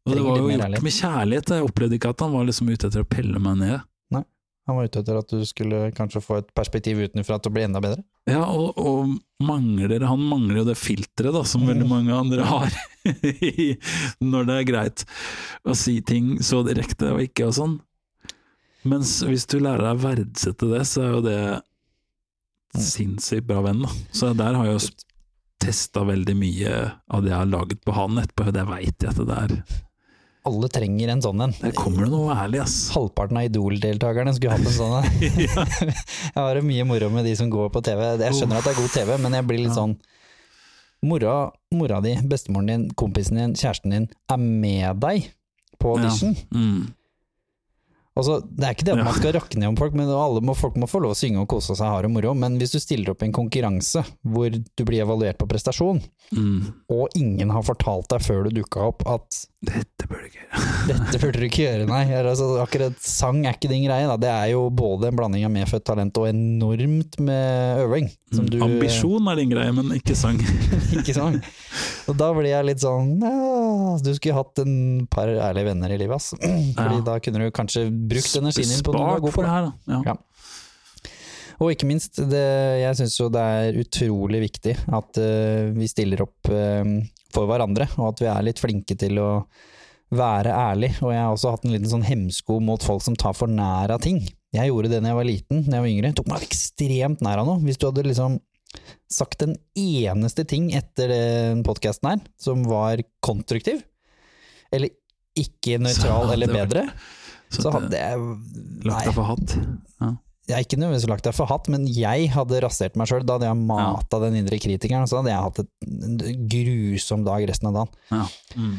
Og det var jo gjort med kjærlighet. Jeg opplevde ikke at han var liksom ute etter å pelle meg ned. Nei, Han var ute etter at du skulle kanskje få et perspektiv utenfra til å bli enda bedre. Ja, og, og mangler, han mangler jo det filteret da, som Mm. veldig mange andre har, [laughs] når det er greit å si ting så direkte og ikke og sånn. Mens hvis du lærer deg å verdsette det, så er jo det Mm. sinnssykt bra venn. Da. Så der har jeg jo testa veldig mye av det jeg har laget på han etterpå, det veit jeg at det der Alle trenger en sånn en. Der kommer det noe ærlig, ass. Halvparten av Idol-deltakerne skulle hatt en sånn en. [laughs] [laughs] Jeg har det mye moro med de som går på TV. Jeg skjønner at det er god TV, men jeg blir litt Ja. sånn Mora, mora di, bestemoren din, kompisen din, kjæresten din er med deg på audition. Mm. Altså, det er ikke det at man skal rakke ned om folk, men alle må, folk må få lov å synge og kose seg, ha det moro. Men hvis du stiller opp i en konkurranse hvor du blir evaluert på prestasjon, Mm. og ingen har fortalt deg før du dukka opp at Dette burde du ikke gjøre. [laughs] dette burde du ikke gjøre, nei. Altså, akkurat sang er ikke din greie. Da. Det er jo både en blanding av medfødt talent og enormt med øving. Mm. du, Ambisjon er din greie, men ikke sang. [laughs] ikke sang. [laughs] Og da blir jeg litt sånn ja, Du skulle hatt en par ærlige venner i livet, ass. [clears throat] Fordi Ja. da kunne du kanskje brukt energien din på noe du er god for det her, da. Ja. Ja. Og ikke minst, det, jeg syns jo det er utrolig viktig at uh, vi stiller opp uh, for hverandre, og at vi er litt flinke til å være ærlig. Og jeg har også hatt en liten sånn hemsko mot folk som tar for nær av ting. Jeg gjorde det da jeg var liten, da jeg var yngre. Tok meg ekstremt nær av noe. Hvis du hadde liksom sagt en eneste ting etter den podkasten her som var konstruktiv, eller ikke [laughs] nøytral eller bedre, Så hadde jeg Lagt deg for hatt. Ja. jeg er ikke nødvendigvis lagt deg for hatt, men jeg hadde rasert meg sjøl. Da hadde jeg mata den indre kritikeren, så hadde jeg hatt en grusom dag resten av dagen. Ja. Mm.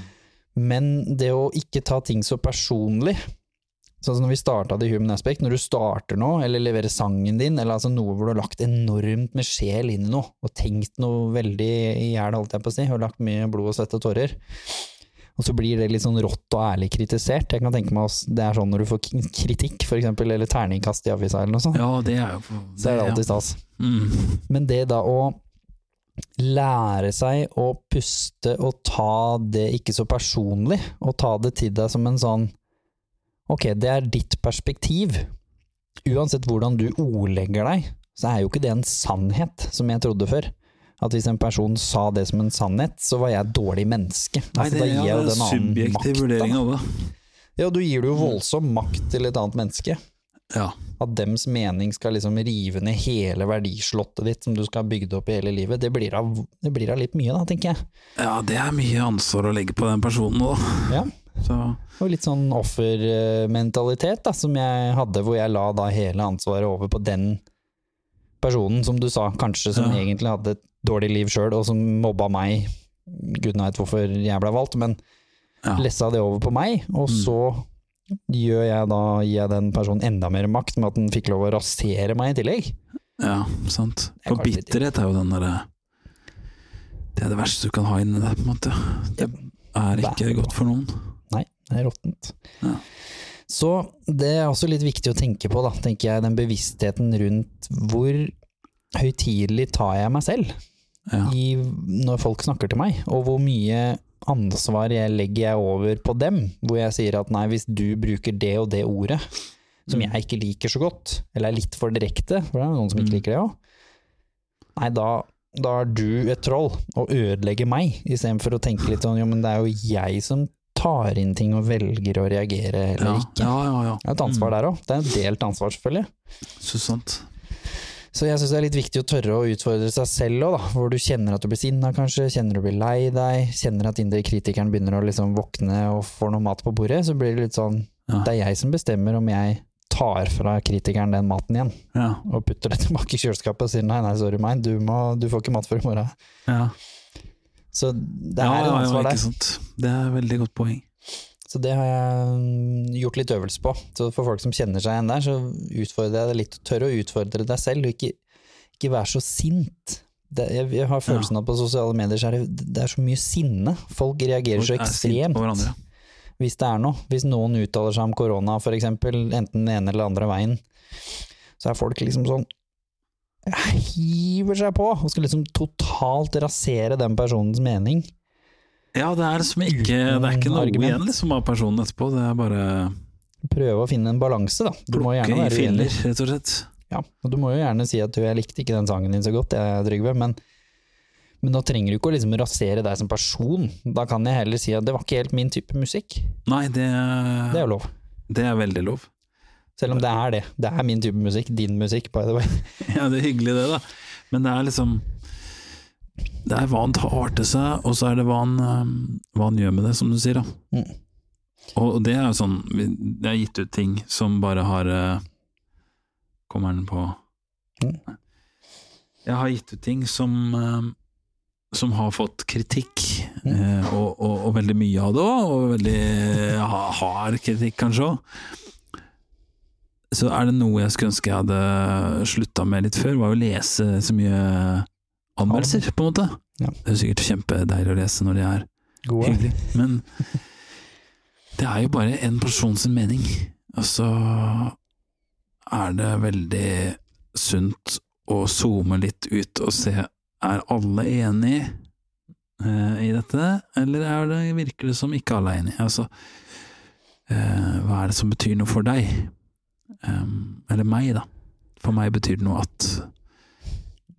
Men det å ikke ta ting så personlig, sånn som når vi starta The Human Aspect, når du starter nå, eller leverer sangen din, eller altså noe hvor du har lagt enormt med sjel inn i noe, og tenkt noe veldig i hjel, holdt jeg på å si, og lagt mye blod og svette og tårer, og så blir det litt sånn rått og ærlig kritisert. Jeg kan tenke meg oss, det er sånn når du får kritikk, for eksempel, eller terningkast i avisa eller noe sånt, ja, det er jo så er det alltid stas. Mm. Men det da å lære seg å puste og ta det ikke så personlig, og ta det til deg som en sånn Ok, det er ditt perspektiv. Uansett hvordan du ordlegger deg, så er jo ikke det en sannhet, som jeg trodde før. At hvis en person sa det som en sannhet, så var jeg et dårlig menneske. Nei, Altså, det, da gir jeg jo er den annen subjektiv makt, da. Ja, du gir det jo voldsom makt til et annet menneske. Ja. At dems mening skal liksom rive ned hele verdislottet ditt som du skal ha bygd opp i hele livet, det blir av, det blir av litt mye da, tenker jeg. ja, det er mye ansvar å legge på den personen nå. Ja. Så Og litt sånn offermentalitet da, som jeg hadde, hvor jeg la da hele ansvaret over på den personen som du sa, kanskje som Ja. egentlig hadde et dårlig liv sjøl, og som mobba meg, gud veit hvorfor jeg ble valgt, men ja. lessa det over på meg, og Mm. så gjør jeg da, gir jeg den personen enda mer makt med at den fikk lov å rasere meg i tillegg. ja, sant. For bitterhet er jo den derre Det er det verste du kan ha inni deg, på en måte. Det er ikke godt for noen. Det er råttent. Ja. Så det er også litt viktig å tenke på, da, tenker jeg, den bevisstheten rundt hvor høytidelig tar jeg meg selv Ja. i, når folk snakker til meg, og hvor mye ansvar jeg legger jeg over på dem, hvor jeg sier at nei, hvis du bruker det og det ordet, som Mm. jeg ikke liker så godt, eller er litt for direkte, for det er noen som ikke Mm. liker det òg, nei, da, da er du et troll og ødelegger meg, istedenfor å tenke litt sånn jo, men det er jo jeg som tar inn ting og velger å reagere eller Ja, ikke. ja, ja. ja. Det er et ansvar der òg. Det er et delt ansvar, selvfølgelig. Så sant. Så jeg syns det er litt viktig å tørre å utfordre seg selv òg. Hvor du kjenner at du blir sinna, kanskje. Kjenner du blir lei deg. Kjenner at indre kritikeren begynner å liksom våkne og får noe mat på bordet. Så blir det litt sånn Ja. Det er jeg som bestemmer om jeg tar fra kritikeren den maten igjen, Ja. og putter det [laughs] tilbake i kjøleskapet og sier nei, nei, sorry meg, du, må, du får ikke mat før i morgen. ja. Så det ja, er et ansvar ja, der. Det er et veldig godt poeng. Så det har jeg mm, gjort litt øvelse på. Så for folk som kjenner seg igjen der, så utfordrer jeg deg litt. Tør å utfordre deg selv, og ikke, ikke være så sint. Det, jeg, jeg har følelsen av at på sosiale medier så er det, det er så mye sinne. Folk reagerer så Folk så ekstremt hvis det er noe. Hvis noen uttaler seg om korona, eksempel, enten den ene eller andre veien, så er folk liksom sånn hiver seg på og skal liksom totalt rasere den personens mening. Ja, det er liksom ikke Det er ikke noe Argument. igjen liksom av personen etterpå. Det er bare Prøve å finne en balanse, da. Du må gjerne være uenig. rett og slett. Ja, og du må jo gjerne si at du, jeg likte ikke den sangen din så godt, jeg, Trygve, men, men da trenger du ikke å liksom rasere deg som person. Da kan jeg heller si at det var ikke helt min type musikk. Nei, det, Det er jo lov. det er veldig lov. Selv om det er det. Det er min type musikk. Din musikk, by the way. [laughs] Ja, det er hyggelig det, da. Men det er liksom Det er hva han tar til seg, og så er det hva han, eh, hva han gjør med det, som du sier. da. Mm. Og det er jo sånn Det er gitt ut ting som bare har eh, Kommer den på Mm. Jeg har gitt ut ting som eh, som har fått kritikk, Mm. eh, og, og, og veldig mye av det òg, og veldig ha- hard kritikk kanskje òg. Så er det noe jeg skulle ønske jeg hadde slutta med litt før, var å lese så mye anmeldelser, på en måte. Ja. Det er sikkert kjempedeilig å lese når de er Gode. hyggelig, men [laughs] det er jo bare en person sin mening, og så er det veldig sunt å zoome litt ut og se er alle enig eh, i dette, eller er det, virker det som ikke alle er enig? Altså, eh, hva er det som betyr noe for deg? Em, eller meg, da. For meg betyr det noe at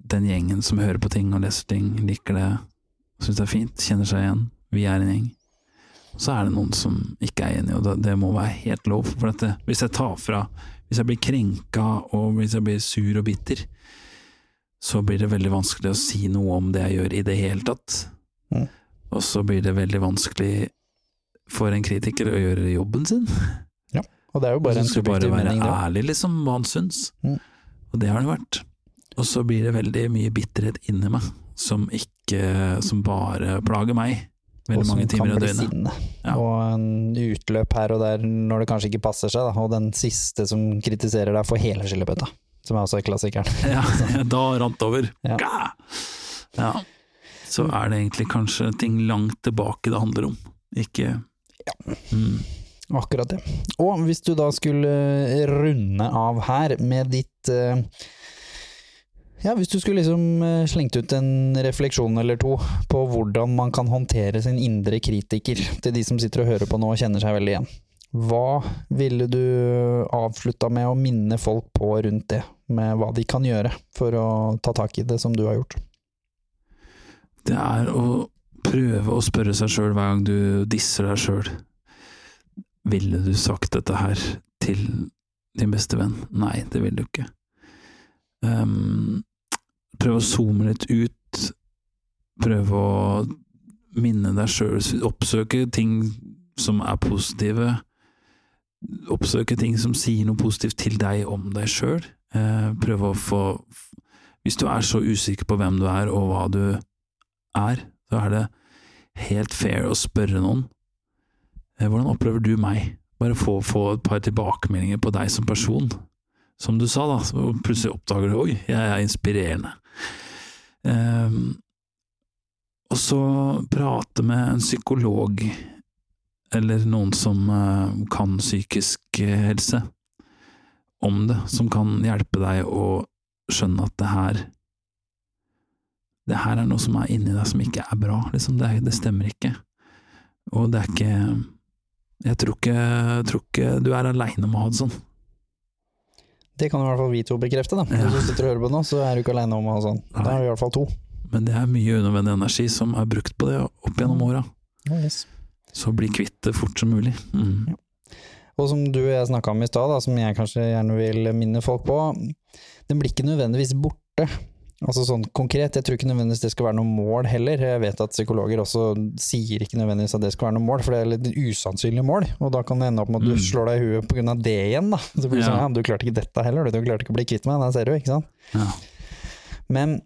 den gjengen som hører på ting og leser ting, liker det, syns det er fint, kjenner seg igjen. Vi er en gjeng. Så er det noen som ikke er enig, og det, det må være helt lov. For at det, hvis jeg tar fra Hvis jeg blir krenka, og hvis jeg blir sur og bitter, så blir det veldig vanskelig å si noe om det jeg gjør i det hele tatt. Mm. Og så blir det veldig vanskelig for en kritiker å gjøre jobben sin. Og det er jo bare en Han skal bare være ærlig, liksom, hva han syns. Mm. Og det har det vært. Og så blir det veldig mye bitterhet inni meg, som ikke Som bare plager meg. Veldig og mange timer i døgnet. sinne. Ja. Og en utløp her og der når det kanskje ikke passer seg, da. og den siste som kritiserer deg, får hele skyllebøtta. Som er også klassikeren. [laughs] Ja, da rant det over. Ja. Ja. Så er det egentlig kanskje ting langt tilbake det handler om, ikke mm. Akkurat det. Og hvis du da skulle runde av her med ditt eh, Ja, hvis du skulle liksom eh, slengt ut en refleksjon eller to på hvordan man kan håndtere sin indre kritiker, til de som sitter og hører på nå og kjenner seg veldig igjen. Hva ville du avslutta med å minne folk på rundt det, med hva de kan gjøre for å ta tak i det som du har gjort? Det er å prøve å spørre seg sjøl hver gang du disser deg sjøl. Ville du sagt dette her til din beste venn? Nei, det vil du ikke. Um, prøv å zoome litt ut. Prøv å minne deg sjøl, oppsøke ting som er positive. Oppsøke ting som sier noe positivt til deg om deg sjøl. Uh, prøv å få Hvis du er så usikker på hvem du er og hva du er, så er det helt fair å spørre noen eh, hvordan opplever du meg? Bare få, få et par tilbakemeldinger på deg som person. Som du sa, da, så plutselig oppdager du oi, jeg er inspirerende. Um, og så prate med en psykolog, eller noen som uh, kan psykisk eh, helse, om det, som kan hjelpe deg å skjønne at det her det her er noe som er inni deg som ikke er bra, liksom. Det, det stemmer ikke. Og det er ikke Jeg tror ikke, tror ikke du er aleine med å ha det sånn. Det kan i hvert fall vi to bekrefte, da. Ja. Hvis du sitter og hører på nå, så er du ikke aleine om å ha sånn. Da er vi i hvert fall to. Men det er mye unødvendig energi som er brukt på det opp gjennom åra. Yes. Så bli kvitt det fort som mulig. Mm. Og som du og jeg snakka om i stad, som jeg kanskje gjerne vil minne folk på, den blir ikke nødvendigvis borte. Altså sånn konkret, jeg tror ikke nødvendigvis det skal være noe mål heller. Jeg vet at psykologer også sier ikke nødvendigvis at det skal være noe mål, for det er litt usannsynlig mål, og da kan det ende opp med at du Mm. slår deg i huet av det igjen, da. Så blir det sånn, Ja. ja, du klarte ikke dette heller, du klarte ikke å bli kvitt meg, der ser du, ikke sant. Ja. Men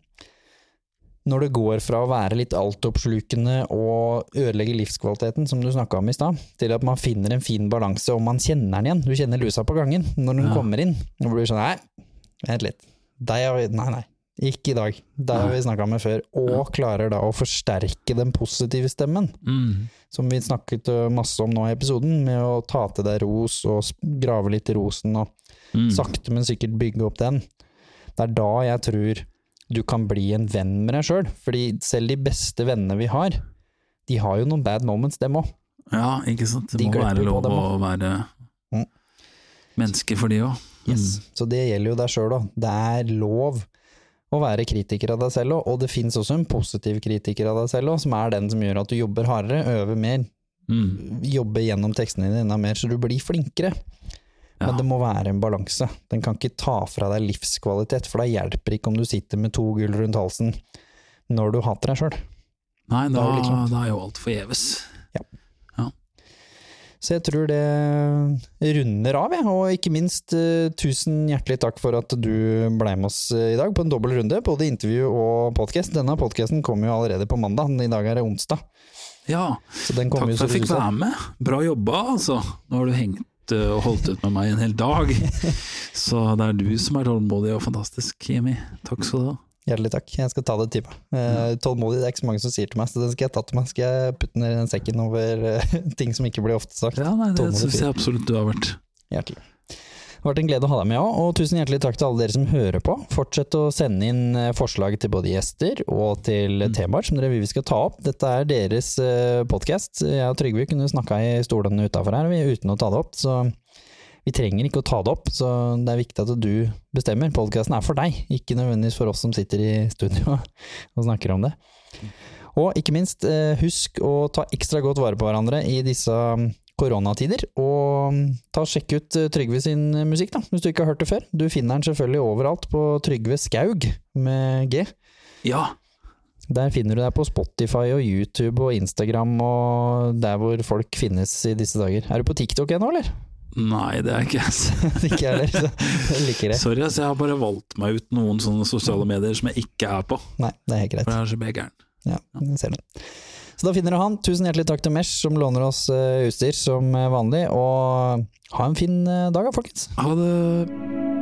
når det går fra å være litt altoppslukende og ødelegge livskvaliteten, som du snakka om i stad, til at man finner en fin balanse, og man kjenner den igjen. Du kjenner lusa på gangen når den Ja. kommer inn. Og blir sånn Nei, vent litt. Deg har vi Nei, nei. Ikke i dag. Det har vi snakka med før. Og klarer da å forsterke den positive stemmen, Mm. som vi snakket masse om nå i episoden, med å ta til deg ros og grave litt i rosen og Mm. sakte, men sikkert bygge opp den. Det er da jeg tror du kan bli en venn med deg sjøl. Fordi selv de beste vennene vi har, de har jo noen bad moments, dem òg. Ja, ikke sant. Det De må være lov å være Mm. menneske for de òg. Yes. Så det gjelder jo deg sjøl òg. Det er lov å være kritiker av deg selv òg, og det fins også en positiv kritiker av deg selv òg, som er den som gjør at du jobber hardere, øver mer, Mm. jobber gjennom tekstene dine enda mer, så du blir flinkere. Ja. Men det må være en balanse. Den kan ikke ta fra deg livskvalitet, for det hjelper ikke om du sitter med to gull rundt halsen når du hater deg sjøl. Nei, da, sånn. da er jo alt forgjeves. Så jeg tror det runder av, jeg. Og ikke minst eh, tusen hjertelig takk for at du ble med oss eh, i dag på en dobbel runde, både intervju og podkast. Denne podkasten kommer jo allerede på mandag, i dag er det onsdag. Ja, Så den takk for at jeg fikk være med. Bra jobba, altså. Nå har du hengt eh, og holdt ut med meg en hel dag. [laughs] Så det er du som er tålmodig og fantastisk, Jimmy. Takk skal du ha. Hjertelig takk. Jeg skal ta det til meg. Uh, tålmodig, det er ikke så mange som sier til meg, så den skal jeg ta til meg. Skal jeg putte den i den sekken over uh, [laughs] ting som ikke blir ofte sagt. Ja, nei, det syns jeg absolutt du har vært. Hjertelig. Det har vært en glede å ha deg med òg, og tusen hjertelig takk til alle dere som hører på. Fortsett å sende inn eh, forslag til både gjester og til Mm. temaer som dere vil vi skal ta opp. Dette er deres podkast. Jeg og Trygve kunne snakka i stolene utafor her uten å ta det opp, så vi trenger ikke å ta det opp, så det er viktig at du bestemmer. Podkasten er for deg, ikke nødvendigvis for oss som sitter i studio [laughs] og snakker om det. Og ikke minst, eh, husk å ta ekstra godt vare på hverandre i disse mm, koronatider, og mm, ta og sjekk ut eh, Trygve sin musikk, da, hvis du ikke har hørt det før. Du finner den selvfølgelig overalt på Trygve Skaug med G. Ja, Der finner du deg på Spotify og YouTube og Instagram og der hvor folk finnes i disse dager. Er du på TikTok ennå, eller? Nei det er ikke [laughs] ikke jeg heller, så jeg liker det. Sorry, ass, jeg har bare valgt meg ut noen sånne sosiale medier som jeg ikke er på. Nei, det er helt greit. For jeg er så begæren. Ja, jeg ser det. Så da finner du han. Tusen hjertelig takk til Mesh som låner oss eh, utstyr som eh, vanlig, og ha en fin eh, dag da, folkens. Ha det.